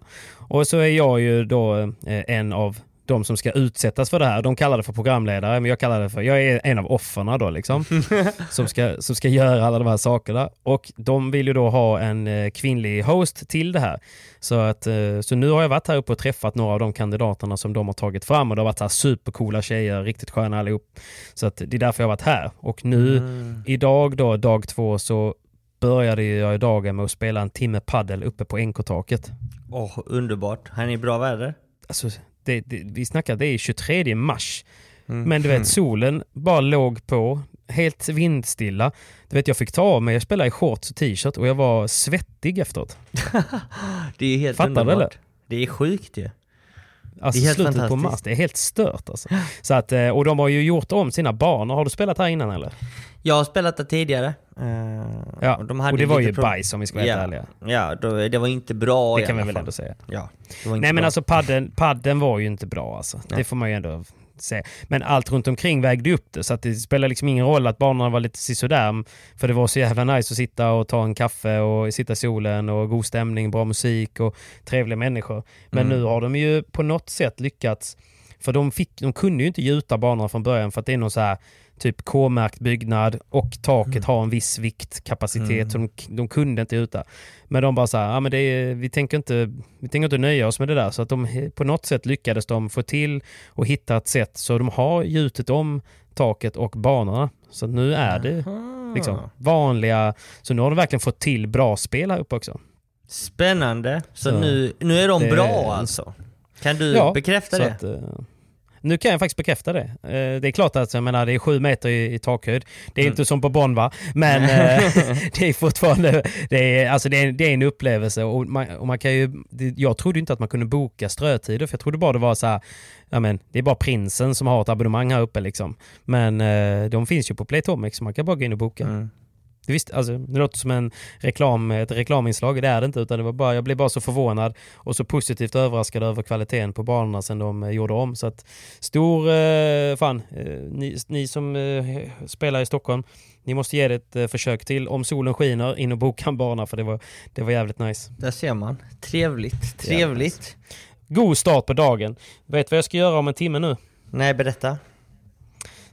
Och så är jag ju då eh, en av de som ska utsättas för det här. De kallar det för programledare, men jag kallar det för, jag är en av offerna då liksom. [LAUGHS] som, ska, som ska göra alla de här sakerna. Och de vill ju då ha en eh, kvinnlig host till det här. Så, att, eh, så nu har jag varit här uppe och träffat några av de kandidaterna som de har tagit fram och det har varit så här supercoola tjejer, riktigt sköna allihop. Så att det är därför jag har varit här. Och nu Mm. idag då, dag två, så började jag dagen med att spela en timme paddel uppe på NK-taket. Åh, underbart. Här är i bra väder. Alltså, det, det, vi snackar, det är 23 mars. Mm. Men du vet, solen bara låg på, helt vindstilla. Du vet, jag fick ta av mig, jag spelade i shorts och t-shirt och jag var svettig efteråt. [LAUGHS] Det är helt Fattar du, underbart. eller? Det är sjukt ju. Alltså Det är helt slutet på mars, det är helt stört alltså. Så att, eh, och de har ju gjort om sina banor. Har du spelat här innan eller? Jag har spelat det tidigare. Eh, Ja, och, och, de hade det var ju pro- bajs om vi ska vara helt Ja. ärliga. Ja, då, det var inte bra Det i kan vi alla väl fall. ändå säga. Ja, Nej men bra. alltså padden, padden var ju inte bra alltså. Det får man ju ändå säga. Men allt runt omkring vägde upp det så att det spelar liksom ingen roll att banorna var lite sisådär. För det var så jävla nice att sitta och ta en kaffe och sitta i solen och god stämning, bra musik och trevliga människor. Men Mm. nu har de ju på något sätt lyckats för de, fick, de kunde ju inte gjuta banorna från början för att det är någon så här typ K-märkt byggnad och taket Mm. har en viss viktkapacitet så de, de kunde inte gjuta. Men de bara så här, ja, men det är, vi, tänker inte, vi tänker inte nöja oss med det där. Så att de på något sätt lyckades de få till och hitta ett sätt så de har gjutit om taket och banorna. Så nu är det liksom vanliga, så nu har de verkligen fått till bra spel här uppe också. Spännande. Så, Så nu, nu är de det- bra alltså? Kan du Ja, bekräfta det? att, eh, nu kan jag faktiskt bekräfta det. Eh, det är klart att jag menar, det är sju meter i, i takhöjd. Det är Mm. inte som på Bonn va? Men [LAUGHS] eh, [LAUGHS] det är fortfarande det är, alltså det är, det är en upplevelse. Och man, och man kan ju, jag trodde inte att man kunde boka strötider för jag trodde bara det var så här, ja men det är bara prinsen som har ett abonnemang här uppe liksom. Men eh, de finns ju på Playtomic så man kan bara gå in och boka. Mm. Det, visst, alltså, det låter som en reklam, ett reklaminslag, det är det inte. Utan det var bara, jag blev bara så förvånad och så positivt överraskad över kvaliteten på banorna sen de eh, gjorde om. Så att, stor, eh, fan, eh, ni, ni som eh, spelar i Stockholm, ni måste ge det ett eh, försök till. Om solen skiner, in och boka en bana för det var, det var jävligt nice. Där ser man. Trevligt, trevligt. God start på dagen. Vet vad jag ska göra om en timme nu? Nej, berätta.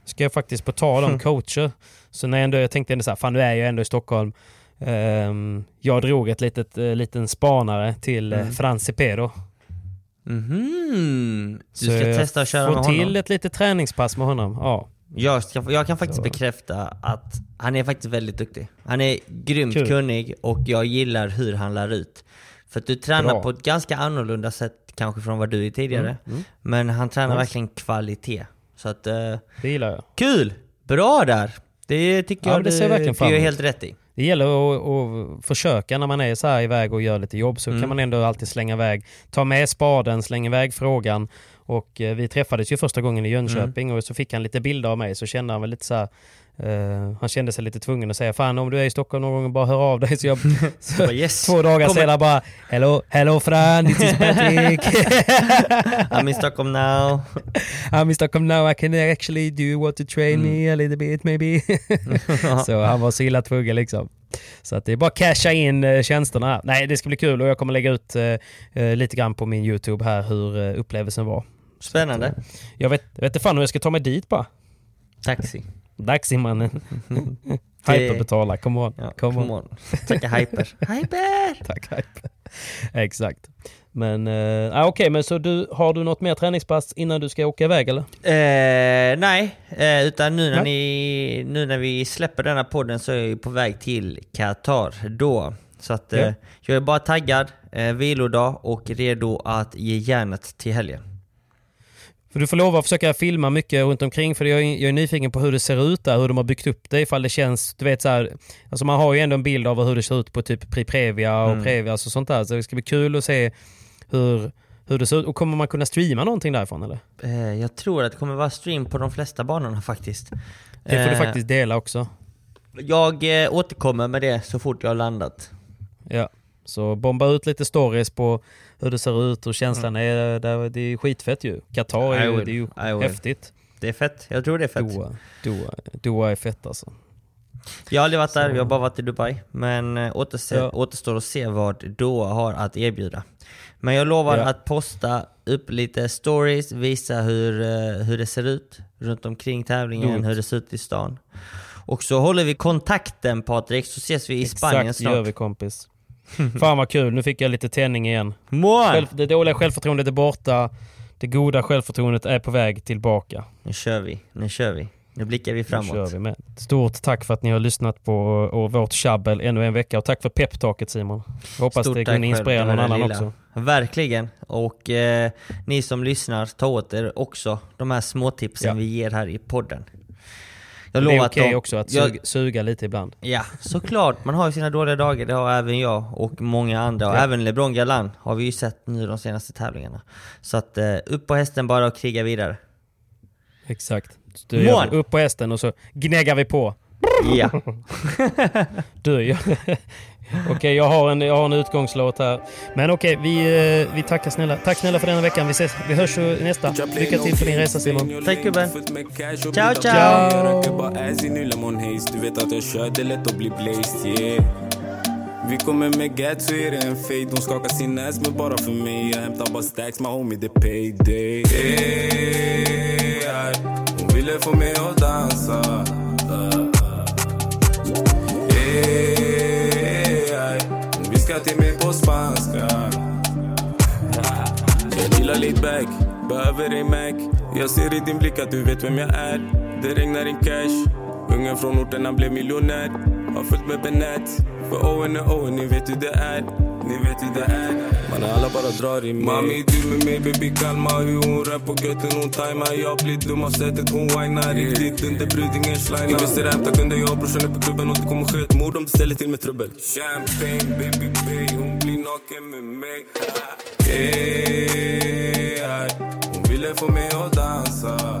ska jag faktiskt på tal om [LAUGHS] coacher. Så när jag, ändå, jag tänkte ändå så här, fan nu är jag ändå i Stockholm. Ehm, jag drog ett litet, uh, liten spanare till uh, Mm. Franci Pero. Mhm. Du Så ska testa att köra med till honom? ett litet träningspass med honom. Ja. Jag, ska, jag kan faktiskt Så. bekräfta att han är faktiskt väldigt duktig. Han är grymt Kul. kunnig och jag gillar hur han lär ut. För att du tränar Bra. på ett ganska annorlunda sätt kanske från vad du är tidigare. Mm, Men han tränar Nice. verkligen kvalitet. Så att, eh, Det gillar jag. kul! Bra där! Det tycker Ja, jag det ser jag verkligen fram emot. helt rätt i. Det gäller att, att försöka när man är så här iväg och gör lite jobb så Mm. kan man ändå alltid slänga iväg, ta med spaden, slänga iväg frågan. Och eh, vi träffades ju första gången i Jönköping och så fick han lite bilder av mig så kände han väl lite så här, eh, han kände sig lite tvungen att säga fan om du är i Stockholm någon gång bara hör av dig. Så jag, [LAUGHS] så, Bara, yes. två dagar Kommer- senare bara hello, hello Fran, this is Patrick. [LAUGHS] I'm in Stockholm now. [LAUGHS] I'm in Stockholm now, I can actually do you want to train me a little bit maybe? så han var så illa tvungen liksom. Så att det är bara casha in eh, tjänsterna. Nej, det ska bli kul och jag kommer lägga ut eh, lite grann på min YouTube här hur upplevelsen var. Spännande. Jag vet, jag vet inte fan hur jag ska ta mig dit bara. Taxi. Taximannen. [LAUGHS] Det- Hyperbetala, come on. Ja, come on. on. Tacka hyper. [LAUGHS] hyper! Tack Hyper. Exakt. Men eh, ah, okej, men så du, har du något mer träningspass innan du ska åka iväg eller? Eh, nej, eh, utan nu när, Nej. ni, nu när vi släpper denna podden så är jag på väg till Qatar då. Så att eh, Ja. jag är bara taggad, eh, vilodag och redo att ge järnet till helgen. För du får lova att försöka filma mycket runt omkring för jag är, jag är nyfiken på hur det ser ut där, hur de har byggt upp det, ifall det känns, du vet så här, alltså man har ju ändå en bild av hur det ser ut på typ Previa och Mm. Previas och sånt där, så det ska bli kul att se hur, hur det ser ut. Och kommer man kunna streama någonting därifrån eller? Eh, jag tror att det kommer vara stream på de flesta banorna faktiskt. Det får du Eh, faktiskt dela också. Jag eh, återkommer med det så fort jag har landat. Ja. Så bomba ut lite stories på hur det ser ut och känslan är, det, det är skitfett ju. Qatar är ju, det är ju häftigt. Det är fett, jag tror det är fett. Doha, Doha, Doha är fett alltså. Jag har aldrig varit där, Så- jag har bara varit i Dubai. Men eh, återse, Ja. återstår att se vad Doha har att erbjuda. Men jag lovar Ja. att posta upp lite stories, visa hur, eh, hur det ser ut runt omkring tävlingen, Roligt. hur det ser ut i stan. Och så håller vi kontakten Patrik, så ses vi i Spanien Exakt snart. gör vi kompis. [LAUGHS] Fan vad kul, nu fick jag lite tändning igen. Själv, det dåliga självförtroendet är borta, det goda självförtroendet är på väg tillbaka. Nu kör vi, nu kör vi. Nu blickar vi Nu framåt. kör vi med. Stort tack för att ni har lyssnat på och vårt tjabbel ännu en vecka och tack för peptaket Simon. Jag hoppas Stort det kunde inspirera någon annan lilla. också. Verkligen. Och eh, ni som lyssnar, ta åt er också de här små tipsen Ja. vi ger här i podden. Det Jag är lovar okej de, också att jag- suga, suga lite ibland. Ja, såklart. Man har ju sina dåliga dagar, det har även jag och många andra. Och Ja. även LeBron Galan har vi ju sett nu de senaste tävlingarna. Så att eh, upp på hästen bara och kriga vidare. Exakt. Du det. upp på hästen och så gnäggar vi på. Ja. Du, jag, [LAUGHS] okej jag, har en, jag har en utgångslåt här. Men okej, vi, eh, vi tackar snälla. Tack snälla för denna veckan. Vi ses. Vi hörs nästa. Lycka till på din resa Simon. Tack gubben. Ciao Ciao, ciao! ciao. Jag röker bara ass i ny lemon haze Du vet att jag kör, det är lätt att bli blazed yeah Vi kommer med gat så är det en fade De skakar sin ass men bara för mig Jag hämtar bara stacks, my homie det payday hey. Hon ville få mig att dansa Uh. Hey. Hon till mig på spanska jag gillar lite back, behöver ej Mac. Jag ser i din blick att du vet vem jag är. Det regnar in cash. Ungen från orten han blev miljonär. Har fullt med Benät För Owen är Owen, ni vet hur det är. Ni vet hur det är. Man alla bara drar i mig. Mami du med mig baby kalma Hur hon rör på götten. Hon tajmar Jag blir dum av sättet. Hon whinar Riktigt under brud ingen slina Investera hämta kunder jag och brorsan är på klubben Och det kommer ske ett mord om du ställer till med trubbel. Champagne baby baby Hon blir naken med mig. Hey, ay. Hon ville få mig att dansa